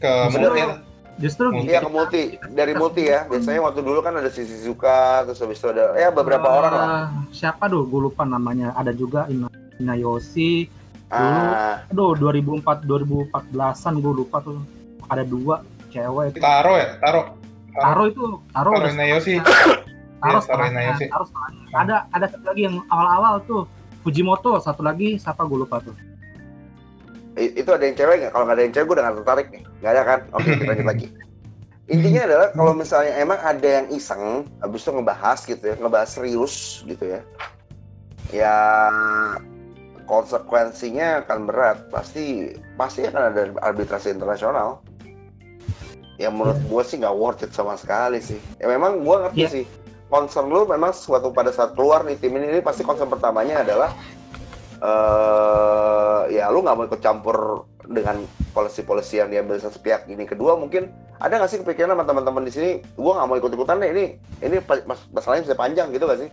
Ke
Bener
multi.
ya?
Justru
Multi.
Iya ke multi dari multi ya. Biasanya waktu dulu kan ada sisi suka terus habis itu ada ya beberapa
eh,
orang lah.
Siapa tuh? Gue lupa namanya. Ada juga Ina, Inayoshi.
Ah,
Aduh 2004 2014an gue lupa tuh. Ada dua cewek.
Taro ya, taro.
Taro itu Taro
Taro Inayoshi.
Taro
Iya, Taro Inayoshi.
Taro. Ada ada satu lagi yang awal-awal tuh Fujimoto satu lagi siapa gue lupa tuh.
itu ada yang cewek nggak? Kalau nggak ada yang cewek gue udah nggak tertarik nih. Nggak ada kan? Oke kita lanjut lagi. [LAUGHS] Intinya adalah kalau misalnya emang ada yang iseng, habis itu ngebahas gitu ya, ngebahas serius gitu ya, ya konsekuensinya akan berat. Pasti pasti akan ada arbitrasi internasional. Ya menurut gue sih nggak worth it sama sekali sih. Ya memang gue ngerti
Iya.
sih. Concern lu memang suatu pada saat keluar nih tim ini, ini pasti concern pertamanya adalah eh ya lu nggak mau ikut campur dengan polisi-polisi yang diambil satu pihak ini. Kedua mungkin ada nggak sih kepikiran sama teman-teman di sini, gua nggak mau ikut-ikutan deh ini ini mas- masalahnya bisa panjang gitu gak sih?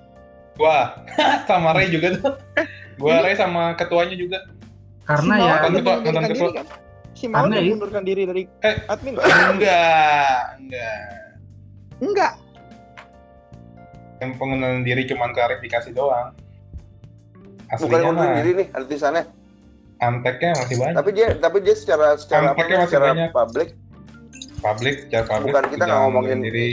Wah, [LAUGHS] sama Ray juga tuh. Gua Ray sama ketuanya juga.
Karena
Si
ya
Mantan ketua, mantan
diri
ketua.
kan? Si Mawar
Karena ya-
mengundurkan diri dari
Eh.
admin?
Enggak, enggak.
Enggak.
Yang pengunduran diri cuma klarifikasi doang.
Bukan
Aslinya
ngundurin
mah
diri nih ada tulisannya.
anteknya masih banyak.
Tapi dia tapi dia secara secara apa
Tampaknya
namanya,
masih
secara
banyak.
publik,
Publik, secara publik.
Bukan, kita nggak ngomongin-
diri.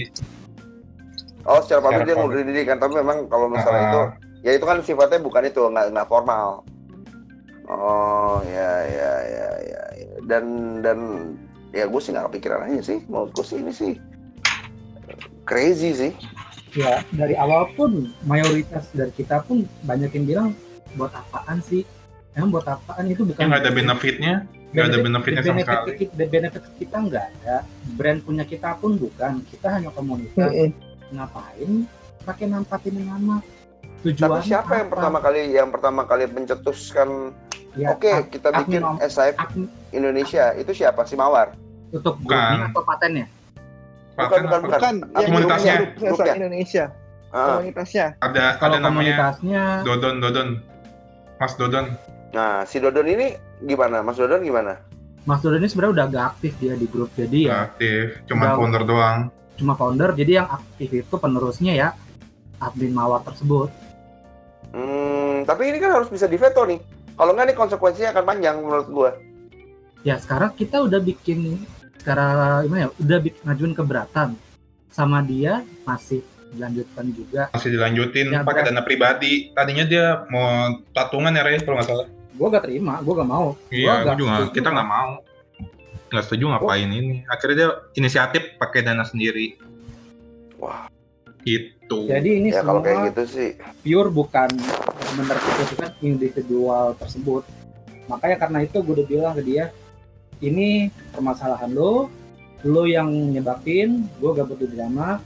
oh secara publik
Secara
dia ngundurin diri kan. Tapi memang kalau misalnya
Ah,
itu, ya itu kan sifatnya bukan itu nggak nggak formal. Oh ya ya ya ya ya. dan dan ya gue sih nggak kepikiran aja sih. Menurutku sih ini sih crazy sih.
ya dari awal pun mayoritas dari kita pun banyak yang bilang buat apaan sih? Emang buat apaan itu bukan
nggak ada benefitnya, nggak ada benefitnya sama
benefit
sekali.
kita, benefit kita nggak ada brand punya kita pun bukan kita hanya komunitas
Mm-mm.
ngapain pakai nampatin nama tujuan
Tapi siapa yang pertama kali yang pertama kali mencetuskan
ya,
oke
ad-
kita bikin SIF
admin
Indonesia itu siapa sih Mawar?
untuk
Bukan.
atau patennya
Bukan, bukan,
apa?
Bukan yang
Komunitasnya.
Grupnya.
Indonesia.
Ah,
Komunitasnya.
Ada ada
kalau
namanya
komunitasnya
Dodon Dodon. Mas Dodon.
Nah si Dodon ini gimana? Mas Dodon gimana?
Mas Dodon ini sebenarnya udah gak aktif dia di grup jadi ya
aktif, cuma
Udah.
founder doang.
cuma founder jadi yang aktif itu penerusnya ya admin mawar tersebut
Hmm, tapi ini kan harus bisa diveto nih. Kalau nggak nih konsekuensinya akan panjang menurut gua.
ya sekarang kita udah bikin sekarang gimana ya udah bikin ngajuin keberatan sama dia masih dilanjutkan juga
Masih dilanjutin
Ya,
pakai dana pribadi. Tadinya dia mau patungan ya Ray kalau nggak salah.
gue gak terima gue gak mau
Iya, gua juga
setuju.
kita nggak mau. Nggak setuju ngapain ini. Akhirnya dia inisiatif pakai dana sendiri.
Wah.
Itu.
jadi ini
Ya kalau
semua
kayak gitu sih.
pure bukan benar keputusan individual tersebut makanya karena itu gue udah bilang ke dia ini permasalahan lo lo yang nyebabin gue gak butuh drama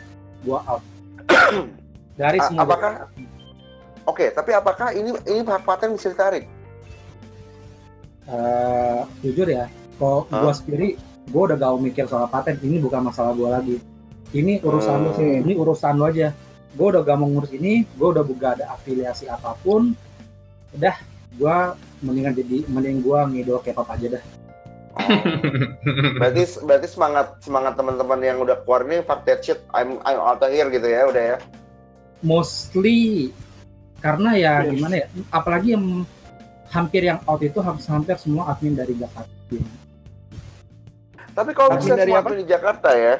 gue out [COUGHS] dari
A-
semua
apakah- Oke, tapi apakah ini ini hak paten bisa ditarik?
Eh, jujur ya Kalau
Hah?
gua sendiri, gua udah gak mau mikir soal paten. Ini bukan masalah gua lagi. Ini urusan lu sih.
Hmm.
Ini urusan lu aja. Gua udah gak mau ngurus ini. Gua udah buka ada afiliasi apa pun. Udah, gua mendingan jadi mending gua ngidol K-pop aja dah.
Oh. [LAUGHS] berarti berarti semangat semangat teman-teman yang udah keluar ini fuck that shit I'm I'm out of here gitu ya udah ya
Mostly karena ya
Yes.
gimana ya? Apalagi yang hampir yang out itu hampir hampir semua admin dari Jakarta.
tapi kalau misalnya
dari
semua
apa?
di Jakarta ya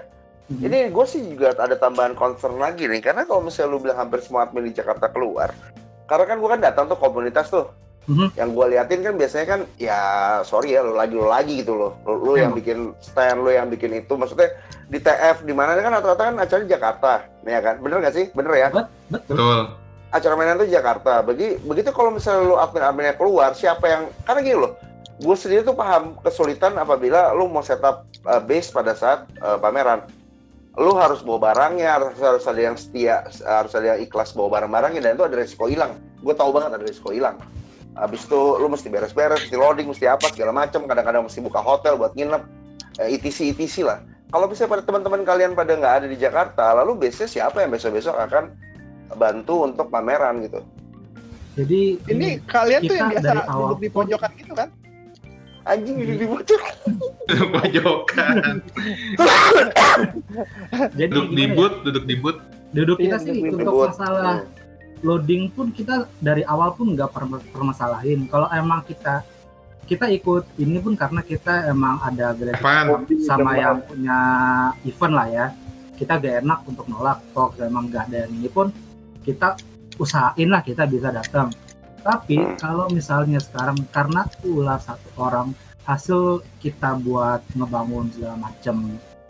Mhm.
ini gue sih juga ada tambahan concern lagi nih karena kalau misalnya lu bilang hampir semua admin di Jakarta keluar karena kan gue kan datang tuh komunitas tuh
Mhm.
yang gue liatin kan biasanya kan ya sorry ya lu lagi lu lagi gitu loh lu, lu yang
Emang.
bikin stand lu yang bikin itu maksudnya di TF di mana kan rata-rata kan acara di Jakarta ya kan bener gak sih bener ya
Betul.
Betul.
acara mainan tuh di Jakarta. Bagi, begitu kalau misalnya lu admin-adminnya keluar, siapa yang karena gini loh, gue sendiri tuh paham kesulitan apabila lu mau setup uh, base pada saat uh, pameran. Lu harus bawa barangnya, harus, harus ada yang setia, harus ada yang ikhlas bawa barang-barangnya dan itu ada resiko hilang. Gue tahu banget ada resiko hilang. Habis itu lu mesti beres-beres, mesti loading, mesti apa segala macam. Kadang-kadang mesti buka hotel buat nginep, eh, etc etc lah. Kalau misalnya pada teman-teman kalian pada nggak ada di Jakarta, lalu base siapa yang besok-besok akan bantu untuk pameran gitu?
Jadi
Ini kalian tuh yang biasa duduk di pojokan gitu kan?
Anjing jadi dibocor. [LAUGHS]
Pojokan. [LAUGHS]
jadi
Duduk di
gimana ya?
boot, duduk di boot.
Duduk kita
Iya,
sih
duduk
untuk
boot.
masalah loading pun kita dari awal pun nggak per- permasalahin. Kalau emang kita kita ikut ini pun karena kita emang ada
Evan.
sama yang punya event lah ya. Kita gak enak untuk nolak. Kalau emang nggak ada yang ini pun kita usahain lah kita bisa datang. Tapi
Hmm.
kalau misalnya sekarang karena ulah satu orang hasil kita buat ngebangun segala macam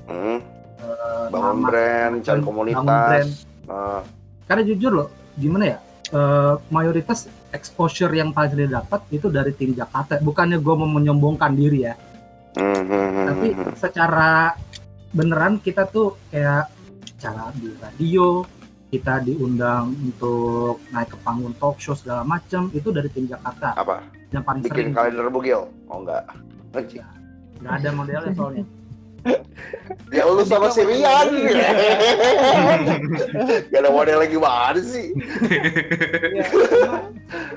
Hmm,
eh,
bangun
nama-
brand, cari
bangun
komunitas.
brand.
Nah,
karena jujur loh gimana ya eh, mayoritas exposure yang paling dia dapat itu dari tim Jakarta bukannya gue mau menyombongkan diri ya
hmm, hmm, hmm,
tapi secara beneran kita tuh kayak cara di radio kita diundang untuk naik ke panggung talk show segala macam itu dari tim Jakarta
apa?
yang paling sering
Bikin kalender bugil? Oh enggak. Anjing.
nggak ada modelnya soalnya [LAUGHS]
Ya lu sama si Rian. [LAUGHS] Gak ada model lagi mana sih?
Ya, cuma,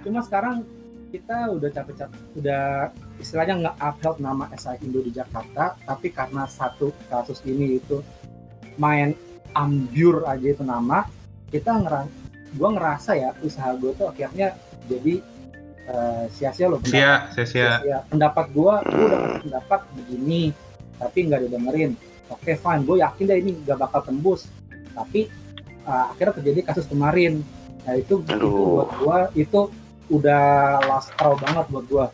cuma sekarang kita udah capek-capek udah istilahnya nggak upload nama SI Indo di Jakarta tapi karena satu kasus ini itu main ambur aja itu nama kita ngeras gua ngerasa ya usaha gue tuh akhirnya jadi eh, sia-sia loh.
Sia, sia, sia.
sia-sia. pendapat gua gua udah pendapat begini tapi nggak didengerin. Oke fine gue yakin deh ini nggak bakal tembus. Tapi uh, akhirnya terjadi kasus kemarin. Nah itu, itu buat gua itu udah last straw banget buat gua.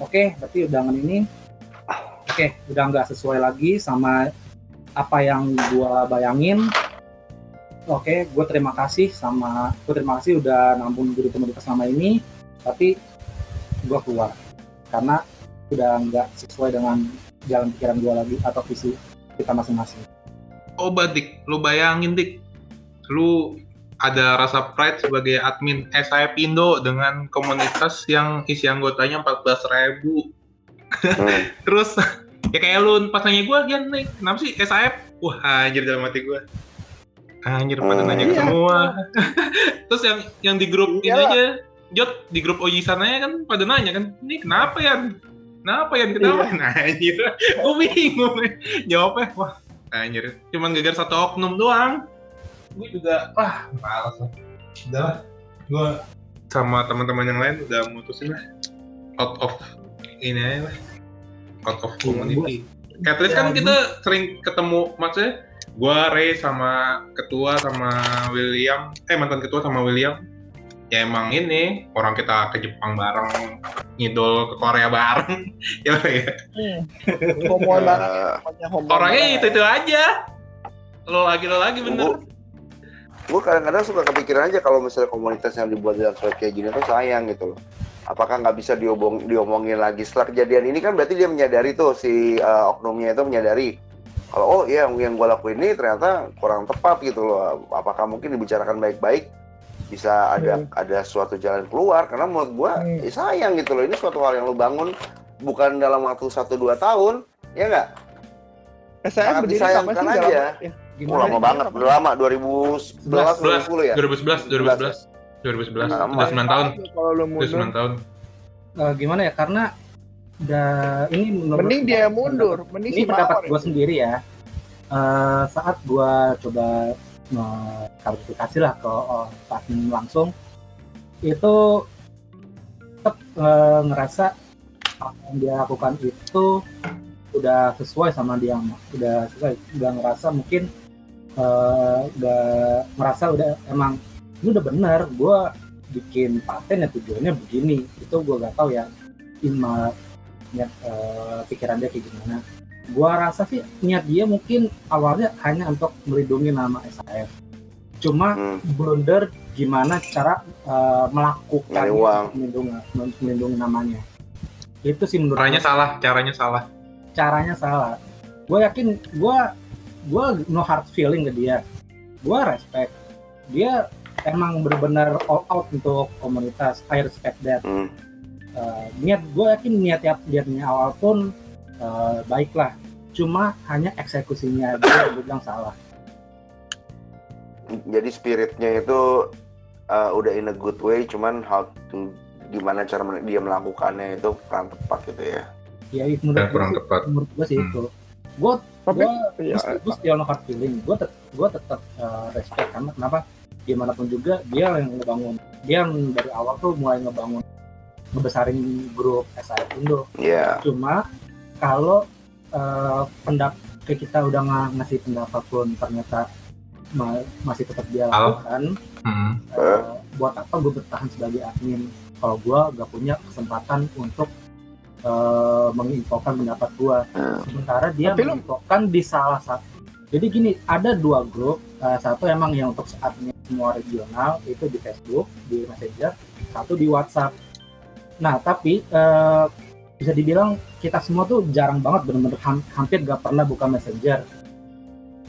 Oke berarti undangan ini oke udah nggak sesuai lagi sama apa yang gua bayangin oke gue terima kasih sama gue terima kasih udah nampung gue di komunitas selama ini tapi gue keluar karena udah nggak sesuai dengan jalan pikiran gue lagi atau visi kita masing-masing.
Coba dik, lu bayangin dik, lu ada rasa pride sebagai admin SIP Indo dengan komunitas yang isi anggotanya 14.000 ribu.
Hmm. [LAUGHS]
Terus ya kayak lu pas nanya gue, ya nih, kenapa sih SIP? Wah anjir dalam hati gue. Anjir pada
Hmm,
nanya
iya.
semua. [LAUGHS] Terus yang yang di grup ini
Iyalah.
aja, Jot di grup Oji sananya kan pada nanya kan, ini kenapa ya? Kenapa ya kenapa? Nah, anjir, [LAUGHS] gue bingung jawabnya. Wah, anjir, cuman gagal satu oknum doang. Gue juga, wah, malas lah. Udah lah, gue sama teman-teman yang lain udah mutusin lah. Out of ini aja lah. Out of
Iya,
community. At least kan
Ya,
kita sering ketemu, maksudnya gua Ray sama ketua sama William, eh mantan ketua sama William, ya emang ini orang kita ke Jepang bareng, ngidol ke Korea bareng, [LAUGHS] ya [LAUGHS]
pokoknya homoan
Orangnya itu itu aja. Lo lagi lo lagi bener.
gue kadang-kadang suka kepikiran aja kalau misalnya komunitas yang dibuat dalam surat kayak gini tuh sayang gitu loh. Apakah nggak bisa diomong, diomongin lagi? Setelah kejadian ini kan berarti dia menyadari tuh si eh, oknumnya itu menyadari kalau oh iya yang yang gue lakuin ini ternyata kurang tepat gitu loh. Apakah mungkin dibicarakan baik-baik bisa ada ada suatu jalan keluar karena menurut gue
Hmm.
ya sayang gitu loh ini suatu hal yang lo bangun bukan dalam waktu 1-2 tahun, ya nggak?
SAF
Sangat
berdiri
disayangkan
sih
aja.
dalam ya,
Oh,
Gimana?
lama banget, udah lama 2011 2010 ya.
2011 2011 2011
Sama.
udah 9 tahun
kalau lu
udah
mundur
9 tahun
Eh, gimana ya? Karena udah ini menurut
mending dia mundur mending
ini
si
pendapat gue sendiri ya. Eh, saat gue coba klarifikasi lah ke oh, admin langsung itu tetap eh, ngerasa apa yang dia lakukan itu udah sesuai sama dia udah sesuai udah ngerasa mungkin eh, udah merasa udah emang ini udah bener gue bikin paten ya tujuannya begini itu gue gak tahu ya. Ima niat eh, pikiran dia kayak gimana. Gua rasa sih niat dia mungkin awalnya hanya untuk melindungi nama SAF cuma
Hmm.
blunder gimana cara eh, melakukan melindungi melindungi namanya. Itu sih menurut
caranya salah caranya salah.
Caranya salah. Gue yakin gue gue no hard feeling ke dia. Gue respect. Dia emang benar-benar all out untuk komunitas. I respect that.
Hmm.
Eh, niat gue yakin niat tiap niatnya awal pun eh, baiklah cuma hanya eksekusinya dia yang gue bilang salah.
Jadi spiritnya itu uh, udah in a good way, cuman how to gimana cara men- dia melakukannya itu kurang tepat gitu ya.
ya menurut gue
kurang
sih,
tepat.
menurut gue sih
Hmm.
itu. Gue
tapi
gue
ya,
gue still no hard feeling. Gue tet gue tetap eh, respect karena kenapa? Gimana pun juga dia yang ngebangun. Dia yang dari awal tuh mulai ngebangun ngebesarin grup SAF Indo
Iya.
cuma kalau eh, pendap kayak kita udah nga- ngasih pendapat pun ternyata ma- masih tetap dia lakukan
Hmm.
eh, buat apa gue bertahan sebagai admin kalau gue gak punya kesempatan untuk eh, menginfokan pendapat gue
Hmm.
sementara dia
Tapi
menginfokan di salah satu jadi gini ada dua grup eh, satu emang yang untuk admin semua regional itu di Facebook di Messenger satu di WhatsApp nah tapi eh, bisa dibilang kita semua tuh jarang banget bener-bener ham- hampir gak pernah buka Messenger.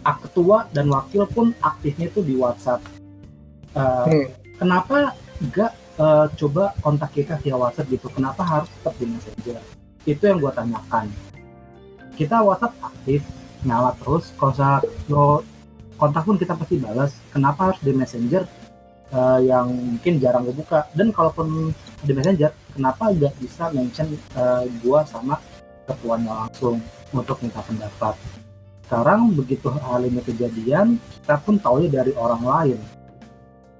Ketua dan wakil pun aktifnya tuh di WhatsApp. Eh,
Hmm.
kenapa gak eh, coba kontak kita via WhatsApp gitu? Kenapa harus tetap di Messenger? Itu yang gue tanyakan. Kita WhatsApp aktif nyala terus kalau lo kontak pun kita pasti balas kenapa harus di Messenger? Eh, yang mungkin jarang gue buka. Dan kalaupun di Messenger kenapa nggak bisa mention eh, gua sama ketuanya langsung untuk minta pendapat? Sekarang begitu hal ini kejadian kita pun tahu dari orang lain.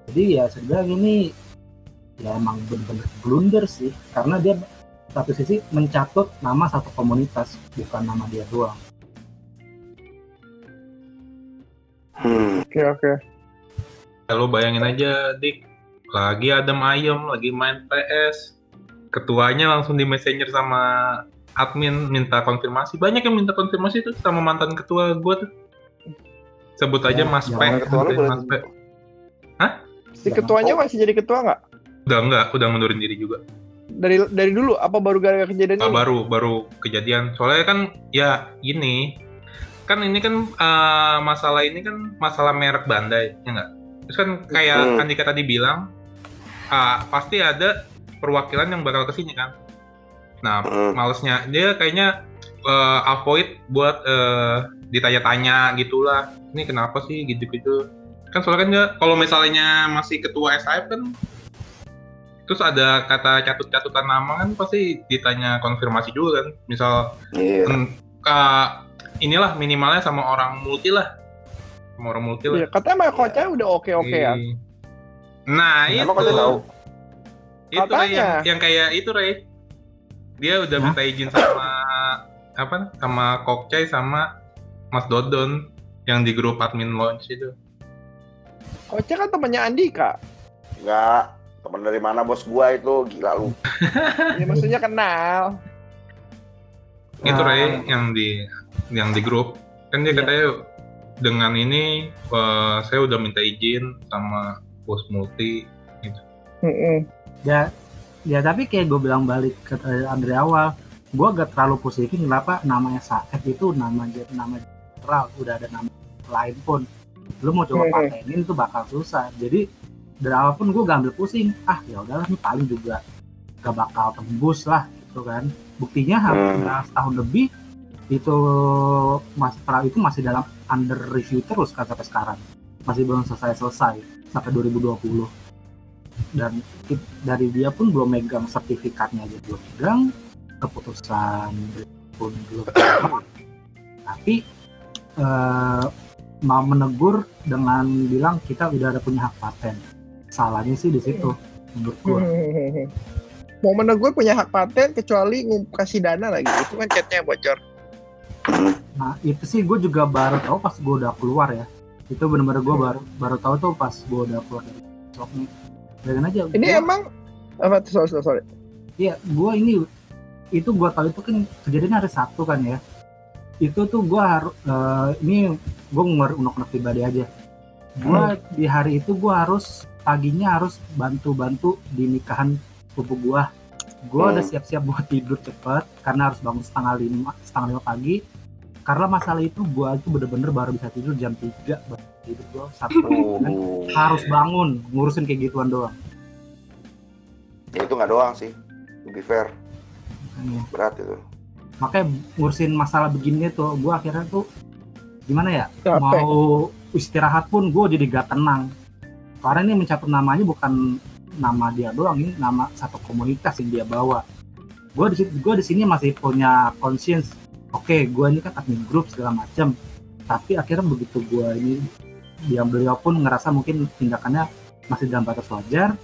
Jadi ya sebenarnya ini ya emang bener-bener blunder sih karena dia satu sisi mencatut nama satu komunitas bukan nama dia doang.
Hmm.
oke oke.
Ya, lo bayangin aja dik. Lagi adem ayem lagi main PS ketuanya langsung di messenger sama admin minta konfirmasi. Banyak yang minta konfirmasi tuh sama mantan ketua gue tuh. Sebut aja
Ya,
Mas
ya,
P.
ketua lu
Mas P.
si ketuanya masih jadi ketua nggak?
Udah enggak udah mundurin diri juga.
Dari dari dulu apa baru gara-gara kejadian
Ah,
ini?
baru baru kejadian. Soalnya kan ya ini. Kan ini kan eh, masalah ini kan masalah merek Bandai ya enggak terus kan kayak
Hmm.
Andika tadi bilang ah, pasti ada perwakilan yang bakal ke sini kan nah
Hmm.
malesnya dia kayaknya eh, avoid buat eh, ditanya-tanya gitulah ini kenapa sih gitu-gitu kan soalnya kan dia kalau misalnya masih ketua SAF kan terus ada kata catut-catutan nama kan pasti ditanya konfirmasi juga kan misal
Iya.
hmm, eh, inilah minimalnya sama orang multi lah sama orang multi
Iya,
lah
katanya sama coachnya udah oke oke ya
Iya. nah itu
Emang kau tahu?
Itu Ray, yang, yang kayak itu Ray dia udah
Hah?
minta izin sama apa sama Kokcai sama Mas Dodon yang di grup admin launch itu
coachnya kan temannya Andika
Enggak. Teman dari mana bos gua itu? Gila lu. [LAUGHS]
ya maksudnya kenal
itu. Ray yang di yang di grup kan dia
Iya.
katanya dengan ini eh, saya udah minta izin sama bos multi
Mm-mm.
Ya ya tapi kayak gue bilang balik ke dari awal gue gak terlalu pusingin kenapa namanya Saef itu nama nama general udah ada nama lain pun. Lu mau coba
Hmm.
patenin tuh bakal susah. Jadi dari awal pun gue gak ambil pusing. Ah ya udahlah ini paling juga gak bakal tembus lah gitu kan. Buktinya hampir setahun lebih itu masih pra itu masih dalam under review terus kan sampai sekarang. Masih belum selesai selesai sampai 2020 dan dari dia pun belum megang sertifikatnya aja belum megang keputusan pun belum tapi eh, mau menegur dengan bilang kita udah ada punya hak paten salahnya sih di situ menurut gua [LAUGHS]
Mau menegur punya hak paten kecuali kasih dana lagi. Itu kan chatnya bocor.
Nah itu sih gue juga baru tahu pas gue udah keluar ya. Itu bener-bener gue baru baru tahu tuh pas gue udah keluar dari shop nih. Bayangin aja.
Ini
gua-
emang apa tuh sorry, sorry, sorry.
Iya, gue ini itu gue tahu itu kan kejadiannya hari Sabtu kan ya. Itu tuh gue harus ini gue ngeluarin unek-unek pribadi aja. Gue di hari itu gue harus paginya harus bantu-bantu di nikahan sepupu gue. Gue
Hmm.
udah siap-siap buat tidur cepet karena harus bangun setengah lima setengah lima pagi. Karena masalah itu gue itu bener-bener baru bisa tidur jam 3 baru tidur gue Sabtu.
Uh,
harus bangun ngurusin kayak gituan doang.
ya itu nggak doang sih. Lebih fair,
Makanya.
berat itu.
makanya ngurusin masalah begini tuh gue akhirnya tuh gimana ya
Capek.
mau istirahat pun gue jadi gak tenang karena ini mencatat namanya bukan nama dia doang ini nama satu komunitas yang dia bawa gue di gue di sini masih punya conscience oke gue ini kan admin grup segala macam tapi akhirnya begitu gue ini dia beliau pun ngerasa mungkin tindakannya masih dalam batas wajar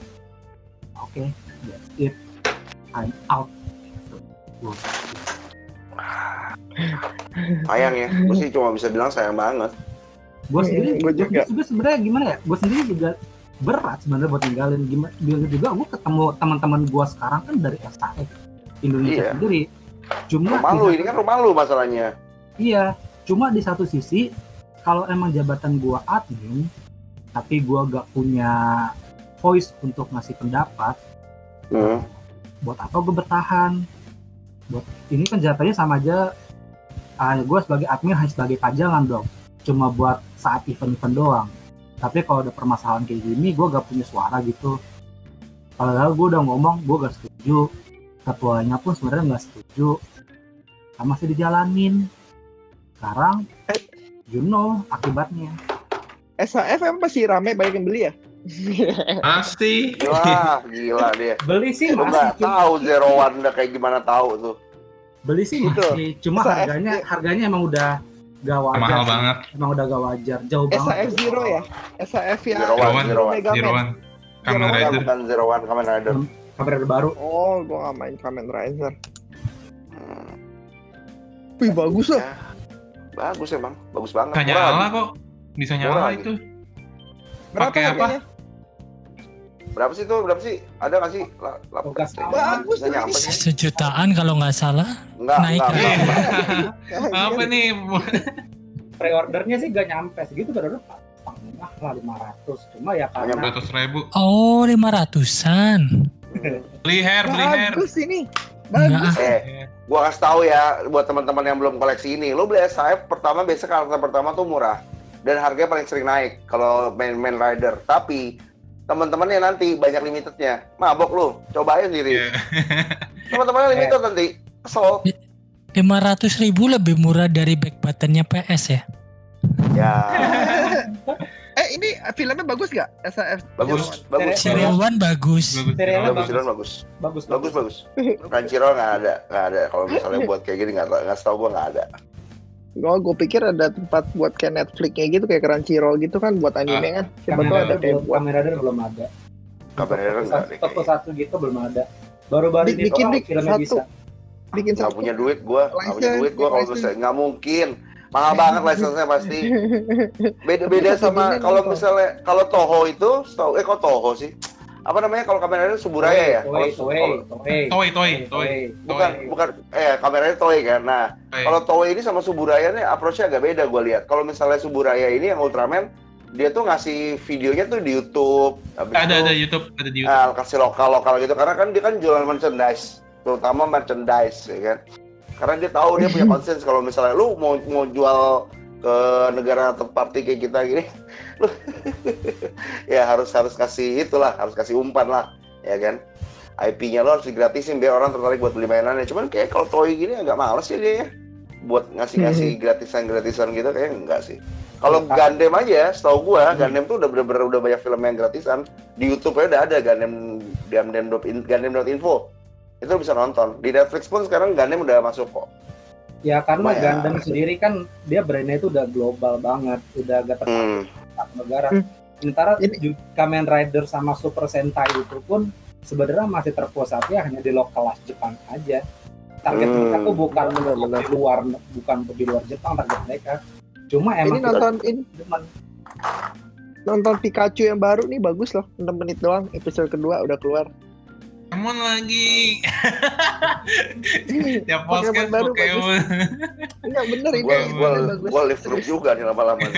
oke that's it I'm out [LAUGHS]
Sayang ya, gue sih cuma bisa bilang sayang banget.
gue sendiri
gua juga.
gue sebenarnya gimana ya gue sendiri juga berat sebenarnya buat ninggalin gimana juga gue ketemu teman-teman gue sekarang kan dari SAF Indonesia
Iya.
sendiri cuma
Rumah lu, ini kan rumah lu masalahnya.
iya cuma di satu sisi kalau emang jabatan gue admin tapi gue gak punya voice untuk ngasih pendapat
Hmm.
buat apa gue bertahan? Buat ini kan jatuhnya sama aja ah, gue sebagai admin hanya sebagai pajangan dong cuma buat saat event-event doang. Tapi kalau ada permasalahan kayak gini gue gak punya suara gitu. Padahal gue udah ngomong gue gak setuju ketuanya pun sebenarnya nggak setuju sama masih dijalanin sekarang you know akibatnya
SAF emang masih rame banyak yang beli ya? [LAUGHS]
Masih.
Gila, gila dia.
beli sih
Lu nggak tahu Zero One udah kayak gimana tahu tuh.
beli sih
Betul.
masih cuma
SAF
harganya harganya emang udah gak wajar
Mahal
sih.
banget.
emang udah gak wajar jauh banget
SAF Zero ya? SAF yang
Zero One, Zero One.
Zero. One. Kamen Rider.
Bukan Zero One, Kamen Rider.
Kabar baru
Oh, gua gak main Kamen Rider.
Hmm.
Wih, bagus loh.
Ya, bagus emang, bagus banget. Murah
nyala
lagi.
kok. Bisa
Murah
nyala
lagi.
itu.
Berapa
Pakai apa?
harganya?
Berapa sih tuh? Berapa sih? Ada nggak sih? La- la-
Bagus.
Bagus
Nggak nyampe sih.
Sejutaan kalau nggak salah.
Enggak,
Naik
enggak,
lagi.
enggak. [LAUGHS]
Apa nih? [LAUGHS]
pre-ordernya sih gak nyampe segitu baru mah lah 500 cuma ya karena
Hanya
Ratus ribu.
Oh, lima ratusan.
Beli hair, beli hair.
Bagus ini. Bagus.
Eh, gua kasih tahu ya buat teman-teman yang belum koleksi ini, lo beli SAF pertama biasa karakter pertama tuh murah dan harganya paling sering naik kalau main main rider. Tapi teman-temannya nanti banyak limitednya. Mabok lu, cobain sendiri.
Iya. [LAUGHS]
Teman-temannya limited nanti. Kesel.
lima ratus ribu lebih murah dari back buttonnya PS ya.
Ya, [LAUGHS]
Eh, ini filmnya bagus gak? SAF.
bagus, bagus.
Serial
Bagus,
One bagus.
Serialnya
bagus, bagus.
bagus
Bagus, bagus. Crunchyroll nggak ada, nggak ada. Kalau misalnya buat kayak gini nggak nggak tahu gua nggak ada.
Oh, gue pikir ada tempat buat kayak Netflix kayak gitu, kayak Crunchyroll gitu kan buat anime kan. Siapa tahu ada kayak buat.
kamera Rider belum ada
Kabar Rider nggak ada
toko satu gitu belum ada baru-baru ini
bikin, Dik,
filmnya
satu.
bisa
Bikin
Nggak
satu.
punya duit gua, nggak punya duit gua kalau bisa nggak mungkin. Mahal banget license-nya pasti. Beda-beda sama
Bikin
kalau misalnya kalau Toho itu, setahu eh kok Toho sih? Apa namanya kalau Kamen Rider Suburaya ya?
Toei,
Kalau
Toei,
kalau-
Toei,
Toei, Toei, Toei.
bukan bukan eh Kamen Rider Toei kan. Nah, kalau Toei ini sama Suburaya nih approach-nya agak beda gue lihat. Kalau misalnya Suburaya ini yang Ultraman dia tuh ngasih videonya tuh di YouTube. Habis
Ada
itu,
ada YouTube, ada di YouTube.
ah, kasih lokal lokal gitu karena kan dia kan jualan merchandise, terutama merchandise ya kan. Karena dia tahu dia punya concern kalau misalnya lu mau mau jual ke negara third party kayak kita gini, [LAUGHS] lu [LAUGHS] ya harus harus kasih itulah, harus kasih umpan lah, ya kan. IP-nya lo harus digratisin biar orang tertarik buat beli mainannya. Cuman kayak kalau toy gini agak males ya dia ya. Buat ngasih-ngasih gratisan-gratisan gitu kayak enggak sih. Kalau Gundam aja, setahu gua Gundam tuh udah bener-bener udah banyak film yang gratisan. Di YouTube aja udah ada Gundam Gundam Gundam.info. Itu bisa nonton. Di Netflix pun sekarang Gundam udah masuk kok.
Ya karena
Lumayan.
Gundam sendiri kan dia brandnya itu udah global banget, udah gak terpakai
Hmm.
negara.
Hmm.
Sementara
Ini-
Kamen Rider sama Super Sentai itu pun sebenarnya masih terpusatnya hanya di lokal Jepang aja. Target
Hmm.
mereka tuh bukan
Benar-benar.
di luar bukan di luar Jepang target mereka. Cuma
Ini
emang
nonton ini
demen.
nonton Pikachu yang baru nih bagus loh. 6 menit doang episode kedua udah keluar.
Pokemon lagi. Tiap
Pokemon
podcast
baru
Pokemon.
Enggak bener ini.
Gua gua
bagus.
gua live group juga nih lama-lama. [LAUGHS]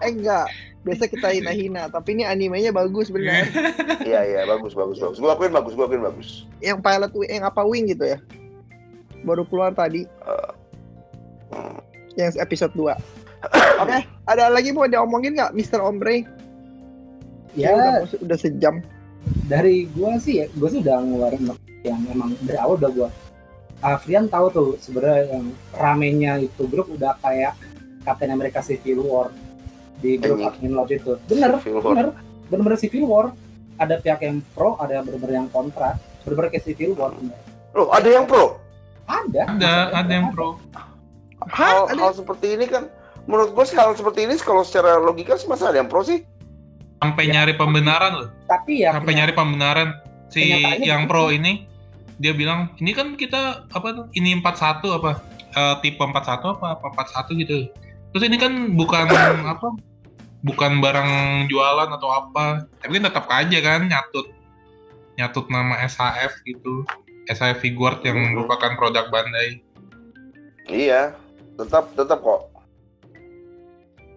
Eh enggak. Biasa kita hina-hina, tapi ini animenya bagus bener.
Iya iya bagus bagus bagus. Gua akuin bagus, gua akuin bagus.
yang pilot yang apa wing gitu ya. Baru keluar tadi
Hmm.
yang episode 2. Oke, [COUGHS] ada lagi mau diomongin nggak Mr. Ombre?
Ya
udah, udah sejam.
Dari gua sih ya, gua sih udah ngeluarin yang emang dari awal udah gua Afrian tahu tuh sebenarnya yang ramenya itu grup udah kayak Captain America Civil War di grup admin lodge itu bener
Civil War.
bener bener-bener Civil War ada pihak yang pro ada yang bener-bener yang kontra bener-bener kayak Civil War bener.
Loh, ada yang pro.
ada
Ada, ada yang pro.
Hal, hal seperti ini kan menurut gue sih hal seperti ini kalau secara logika sih masa ada yang pro sih?
Sampai nyari pembenaran loh.
tapi ya
Sampai nyari pembenaran si yang pro ini dia bilang ini kan kita apa tuh ini 41 apa Eh, tipe 41 apa apa 41 gitu. Terus ini kan bukan [COUGHS] apa bukan barang jualan atau apa. Tapi kan tetap aja kan nyatut nyatut nama SHF gitu. SHF Figuart yang
Mhm.
merupakan produk Bandai.
Iya, tetap tetap kok.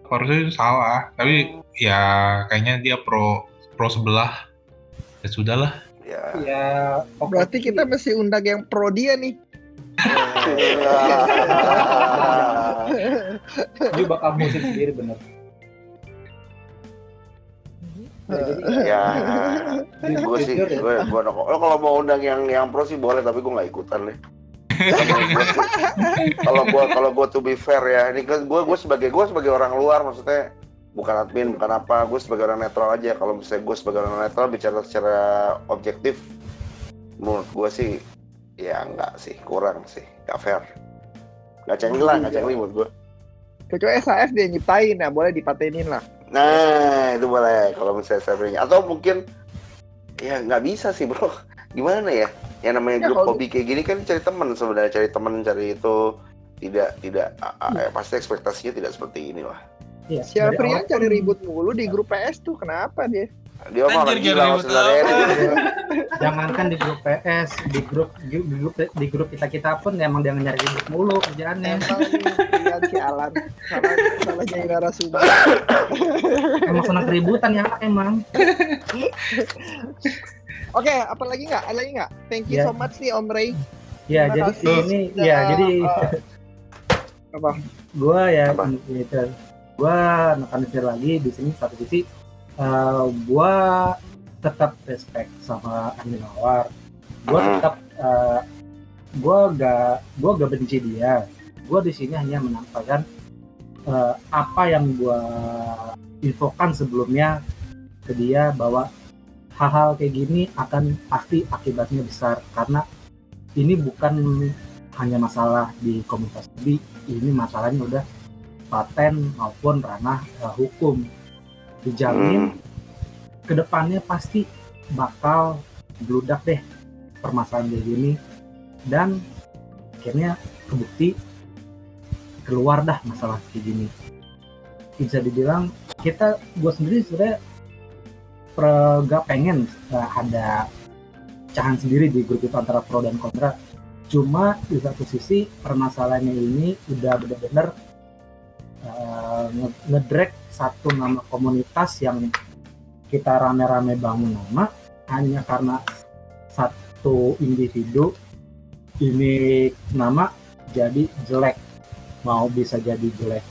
Harusnya itu salah. Tapi ya kayaknya dia pro pro sebelah. Ya sudahlah.
Ya.
ya oke.
Berarti kita mesti undang yang pro dia nih. [LAUGHS]
dia bakal musik sendiri bener Ya, jadi
ya,
jujur-
gue sih,
jujur ya,
gue gue lo kalau mau undang yang yang pro sih boleh, tapi gue nggak ikutan deh. [LAUGHS] Kalau gua sih- Kalau gue kalau gue to be fair ya, ini kan gue gue sebagai gue sebagai orang luar maksudnya bukan admin bukan apa, gue sebagai orang netral aja. Kalau misalnya gue sebagai orang netral bicara secara objektif, menurut gue sih ya enggak sih kurang sih, nggak fair. Nggak cengli lah, nggak cengli menurut gue.
Kecuali SAF dia nyiptain ya, boleh dipatenin lah.
Nah, itu boleh kalau misalnya servernya. Atau mungkin ya nggak bisa sih bro. Gimana ya? Yang namanya
Ya,
grup
kalau-
hobi kayak gini kan cari teman sebenarnya, cari teman, cari itu tidak tidak ya, pasti ekspektasinya tidak seperti ini lah.
Iya,
Si
awal
cari
pun-
ribut mulu di grup PS tuh, kenapa dia?
Dia mah orang
Anjir,
gila
ribut
sebenarnya. [LAUGHS]
jangankan di grup PS di grup di grup di grup kita kita pun emang dia nyari ribut mulu kerjaannya
Emang si Alan salah salah jadi narasumber.
emang senang keributan ya emang [LAUGHS]
Oke, apa lagi nggak? Ada lagi nggak? Thank you
Ya.
so much nih Om Ray.
ya
Terima
jadi
kasih
ini
sudah,
ya jadi
uh, [LAUGHS] apa?
gua ya
Apa?
gitu gua nekanin sekali lagi di sini satu sisi eh, gua tetap respect sama Andi Nawar gua
Hmm.
tetap eh, gua gak gua gak benci dia gua di sini hanya menyampaikan eh, apa yang gua infokan sebelumnya ke dia bahwa hal-hal kayak gini akan pasti akibatnya besar. Karena ini bukan hanya masalah di komunitas hobi ini masalahnya udah paten maupun ranah eh, hukum. Dijamin
Hmm.
ke depannya pasti bakal bludak deh permasalahan kayak gini. Dan akhirnya kebukti keluar dah masalah kayak gini. Bisa dibilang kita gue sendiri sebenarnya gak pengen eh, ada pecahan sendiri di grup itu antara pro dan kontra cuma di satu sisi permasalahannya ini udah bener-bener nge- ngedrag satu nama komunitas yang kita rame-rame bangun nama hanya karena satu individu ini nama jadi jelek. Mau bisa jadi jelek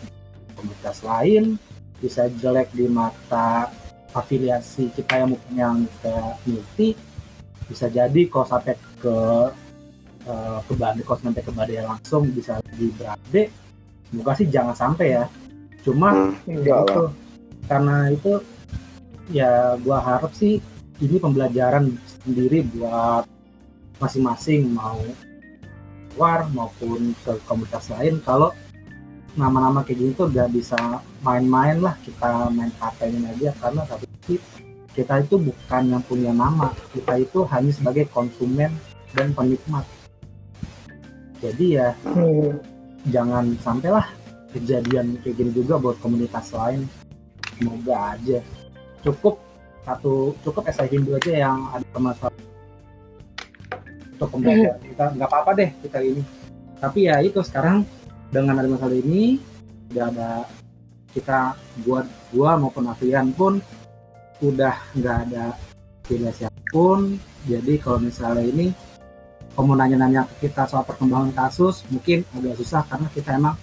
komunitas lain bisa jelek di mata afiliasi kita yang mungkin yang kayak multi bisa jadi kalau sampai ke uh, ke Bade kalau sampai ke Bade langsung bisa di Brade semoga sih jangan sampai ya. Cuma
Hmm.
Itu karena itu ya gua harap sih ini pembelajaran sendiri buat masing-masing mau luar maupun ke komunitas lain. Kalau nama-nama kayak gini tuh gak bisa main-main lah kita main patentin aja karena tapi kita itu bukan yang punya nama. Kita itu hanya sebagai konsumen dan penikmat. Jadi ya
Hmm.
jangan sampailah kejadian kayak gini juga buat komunitas lain. Semoga aja. Cukup satu cukup SI Hindu aja yang ada permasalahan. Untuk pembelajaran kita nggak apa-apa deh kita ini. Tapi ya itu sekarang dengan ada masalah ini udah ada kita buat gua maupun Afian pun udah nggak ada tidak siapa pun. Jadi kalau misalnya ini kamu nanya-nanya kita soal perkembangan kasus mungkin agak susah karena kita emang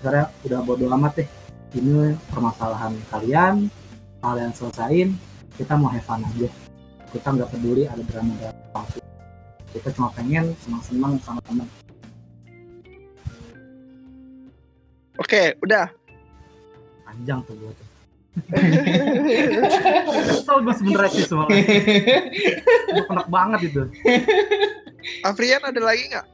sebenarnya udah bodo amat deh. Ini permasalahan kalian kalian selesain kita mau have fun aja. Kita nggak peduli ada drama drama palsu. Kita cuma pengen senang-senang sama teman
Oke, udah.
panjang tuh gue tuh kesel gue sebenernya sih soalnya gue penak banget itu
Afrian ada lagi nggak?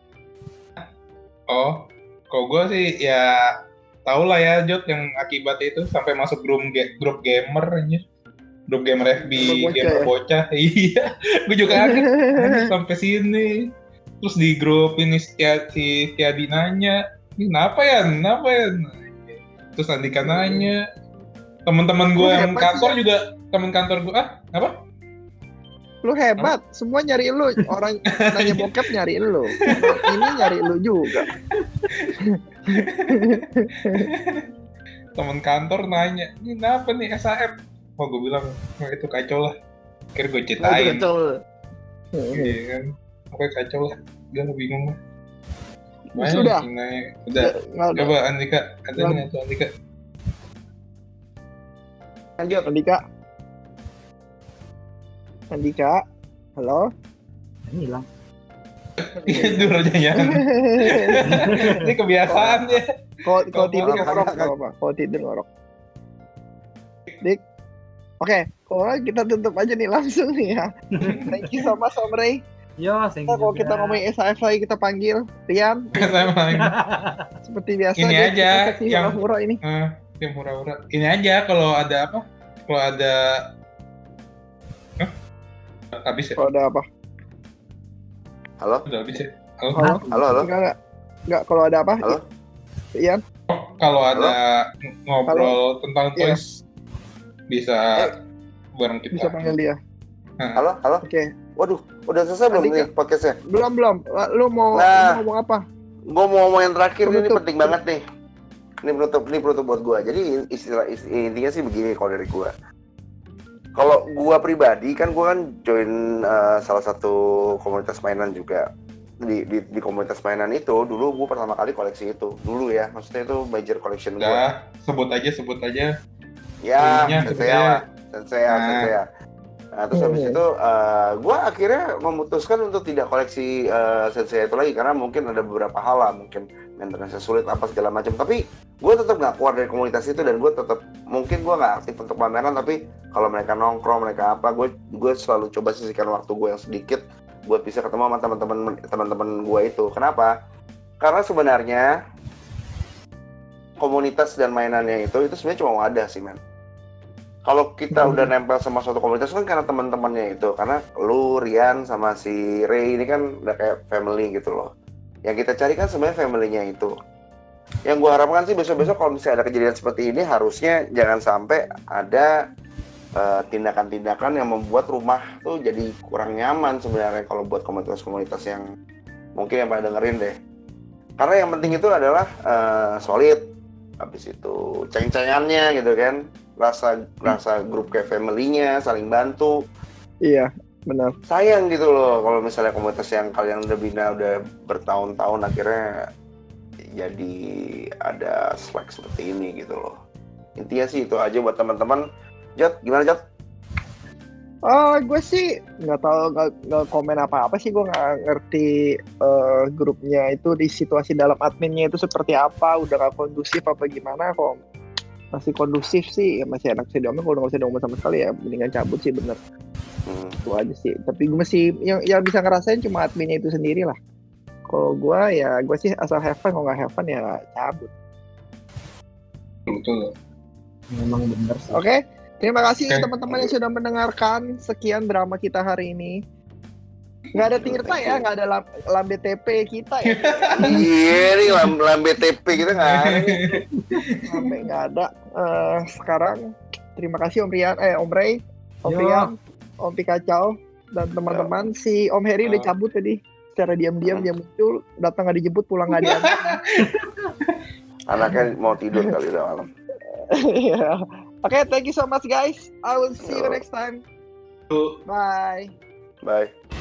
Oh, kok gue sih ya tau lah ya Jot yang akibat itu sampai masuk grup ga- grup gamer aja. Grup gamer FB,
Gamer bocah
gamer
ya?
bocah. [LAUGHS] Iya, gue juga kaget sampai sini. Terus di grup ini Setia, si Setiadi nanya, ini kenapa ya, kenapa ya? Terus Andika nanya, teman-teman gue yang
sih,
kantor juga, teman kantor gue, ah apa?
Lu hebat, semua nyari lu. Orang nanya bokep nyari lu. Ini nyari lu juga.
Teman kantor nanya, ini kenapa nih SAF? Wah gue bilang, wah itu kacau lah. Akhirnya gue
kecil.
Iya kan. Pokoknya kacau lah. Gue bingung lah. Banyak
Sudah.
nanya. Udah.
Nggak udah.
Coba Andika, ada nggak tuh Andika?
Lanjut, Andika. Andika. Halo.
ini hilang [LAUGHS]
Tidur aja ya. [LAUGHS] Ini kebiasaan ya.
Kalau kalau tidur ngorok. Kalau tidur ngorok. Dik. Oke, kalau kita tutup aja nih langsung nih ya. [LAUGHS] Thank you so much Om Ray.
Yo thank
Kita
you
kalau
juga.
kita ngomongin SAF lagi kita panggil Rian [LAUGHS]
lagi.
seperti biasa.
Ini aja, yang-
hura-hura ini.
Eh, yang murah-murah. Ini aja kalau ada apa? Kalau ada Hah? Habis ya?
Kalau ada apa?
Halo?
Udah habis ya? Halo?
Halo?
Halo, halo?
Enggak, enggak. Enggak, kalau ada apa?
Halo?
Ian?
Oh, kalau ada ngobrol tentang
Iya.
toys bisa bareng kita.
Bisa panggil dia.
Halo? Halo?
Oke.
Waduh, udah selesai belum nih podcastnya?
Belum, belum. Lu mau,
Nah.
lu mau ngomong apa?
Gue mau ngomong yang terakhir nih, ini
Penutup.
penting banget nih. Ini penutup, ini penutup buat gue. Jadi istilah, isti- intinya sih begini kalau dari gue. Kalau gue pribadi kan gue kan join uh, salah satu komunitas mainan juga. Di, di, di komunitas mainan itu dulu gue pertama kali koleksi itu dulu ya maksudnya itu major collection gue
sebut aja, sebut aja.
ya sensei lah sensei ya
Nah.
sensei ya nah terus habis
Hmm.
itu eh gue akhirnya memutuskan untuk tidak koleksi eh, sensei itu lagi karena mungkin ada beberapa hal lah mungkin maintenance sulit apa segala macam. Tapi gue tetap nggak keluar dari komunitas itu dan gue tetap mungkin gue nggak aktif untuk pameran tapi kalau mereka nongkrong mereka apa gue gue selalu coba sisihkan waktu gue yang sedikit buat bisa ketemu sama teman-teman teman-teman gue itu. Kenapa? Karena sebenarnya komunitas dan mainannya itu itu sebenarnya cuma wadah sih men kalau kita
Hmm.
udah nempel sama suatu komunitas kan karena teman-temannya itu. Karena lu Rian sama si Ray ini kan udah kayak family gitu loh. Yang kita cari kan sebenarnya family-nya itu. Yang gua harapkan sih besok-besok kalau misalnya ada kejadian seperti ini harusnya jangan sampai ada eh, tindakan-tindakan yang membuat rumah tuh jadi kurang nyaman sebenarnya kalau buat komunitas-komunitas yang mungkin yang pada dengerin deh. Karena yang penting itu adalah eh, solid. Habis itu ceng-cengannya gitu kan rasa rasa grup kayak family-nya saling bantu.
Iya, benar.
sayang gitu loh kalau misalnya komunitas yang kalian udah bina udah bertahun-tahun akhirnya jadi ada slack seperti ini gitu loh. Intinya sih itu aja buat teman-teman. Jat gimana Jat
Oh, gue sih nggak tahu nggak komen apa-apa sih gue nggak ngerti eh, grupnya itu di situasi dalam adminnya itu seperti apa, udah nggak kondusif apa gimana kok masih kondusif sih ya masih enak sih diomongin kalau udah nggak bisa diomongin sama sekali ya mendingan cabut sih bener
Hmm.
itu aja sih tapi gue masih yang yang bisa ngerasain cuma adminnya itu sendiri lah kalau gue ya gue sih asal have fun kalau nggak have fun ya cabut
Betul.
Memang bener sih.
oke terima kasih
Oke.
teman-teman yang sudah mendengarkan sekian drama kita hari ini nggak ada Tirta ya nggak ada lam- lambe TP kita ya
Iya nih lam, lambe TP kita nggak ada nih.
sampai nggak ada Eh, sekarang terima kasih Om Rian eh Om Ray Om
Yo.
Rian Om Pikacau dan teman-teman si Om Heri udah
Oh.
cabut tadi secara diam-diam dia muncul datang nggak dijemput pulang nggak diantar [LAUGHS]
Anaknya mau tidur kali udah malam.
Iya. Oke, thank you so much guys. I will see you
Yo.
next time. Bye.
Bye.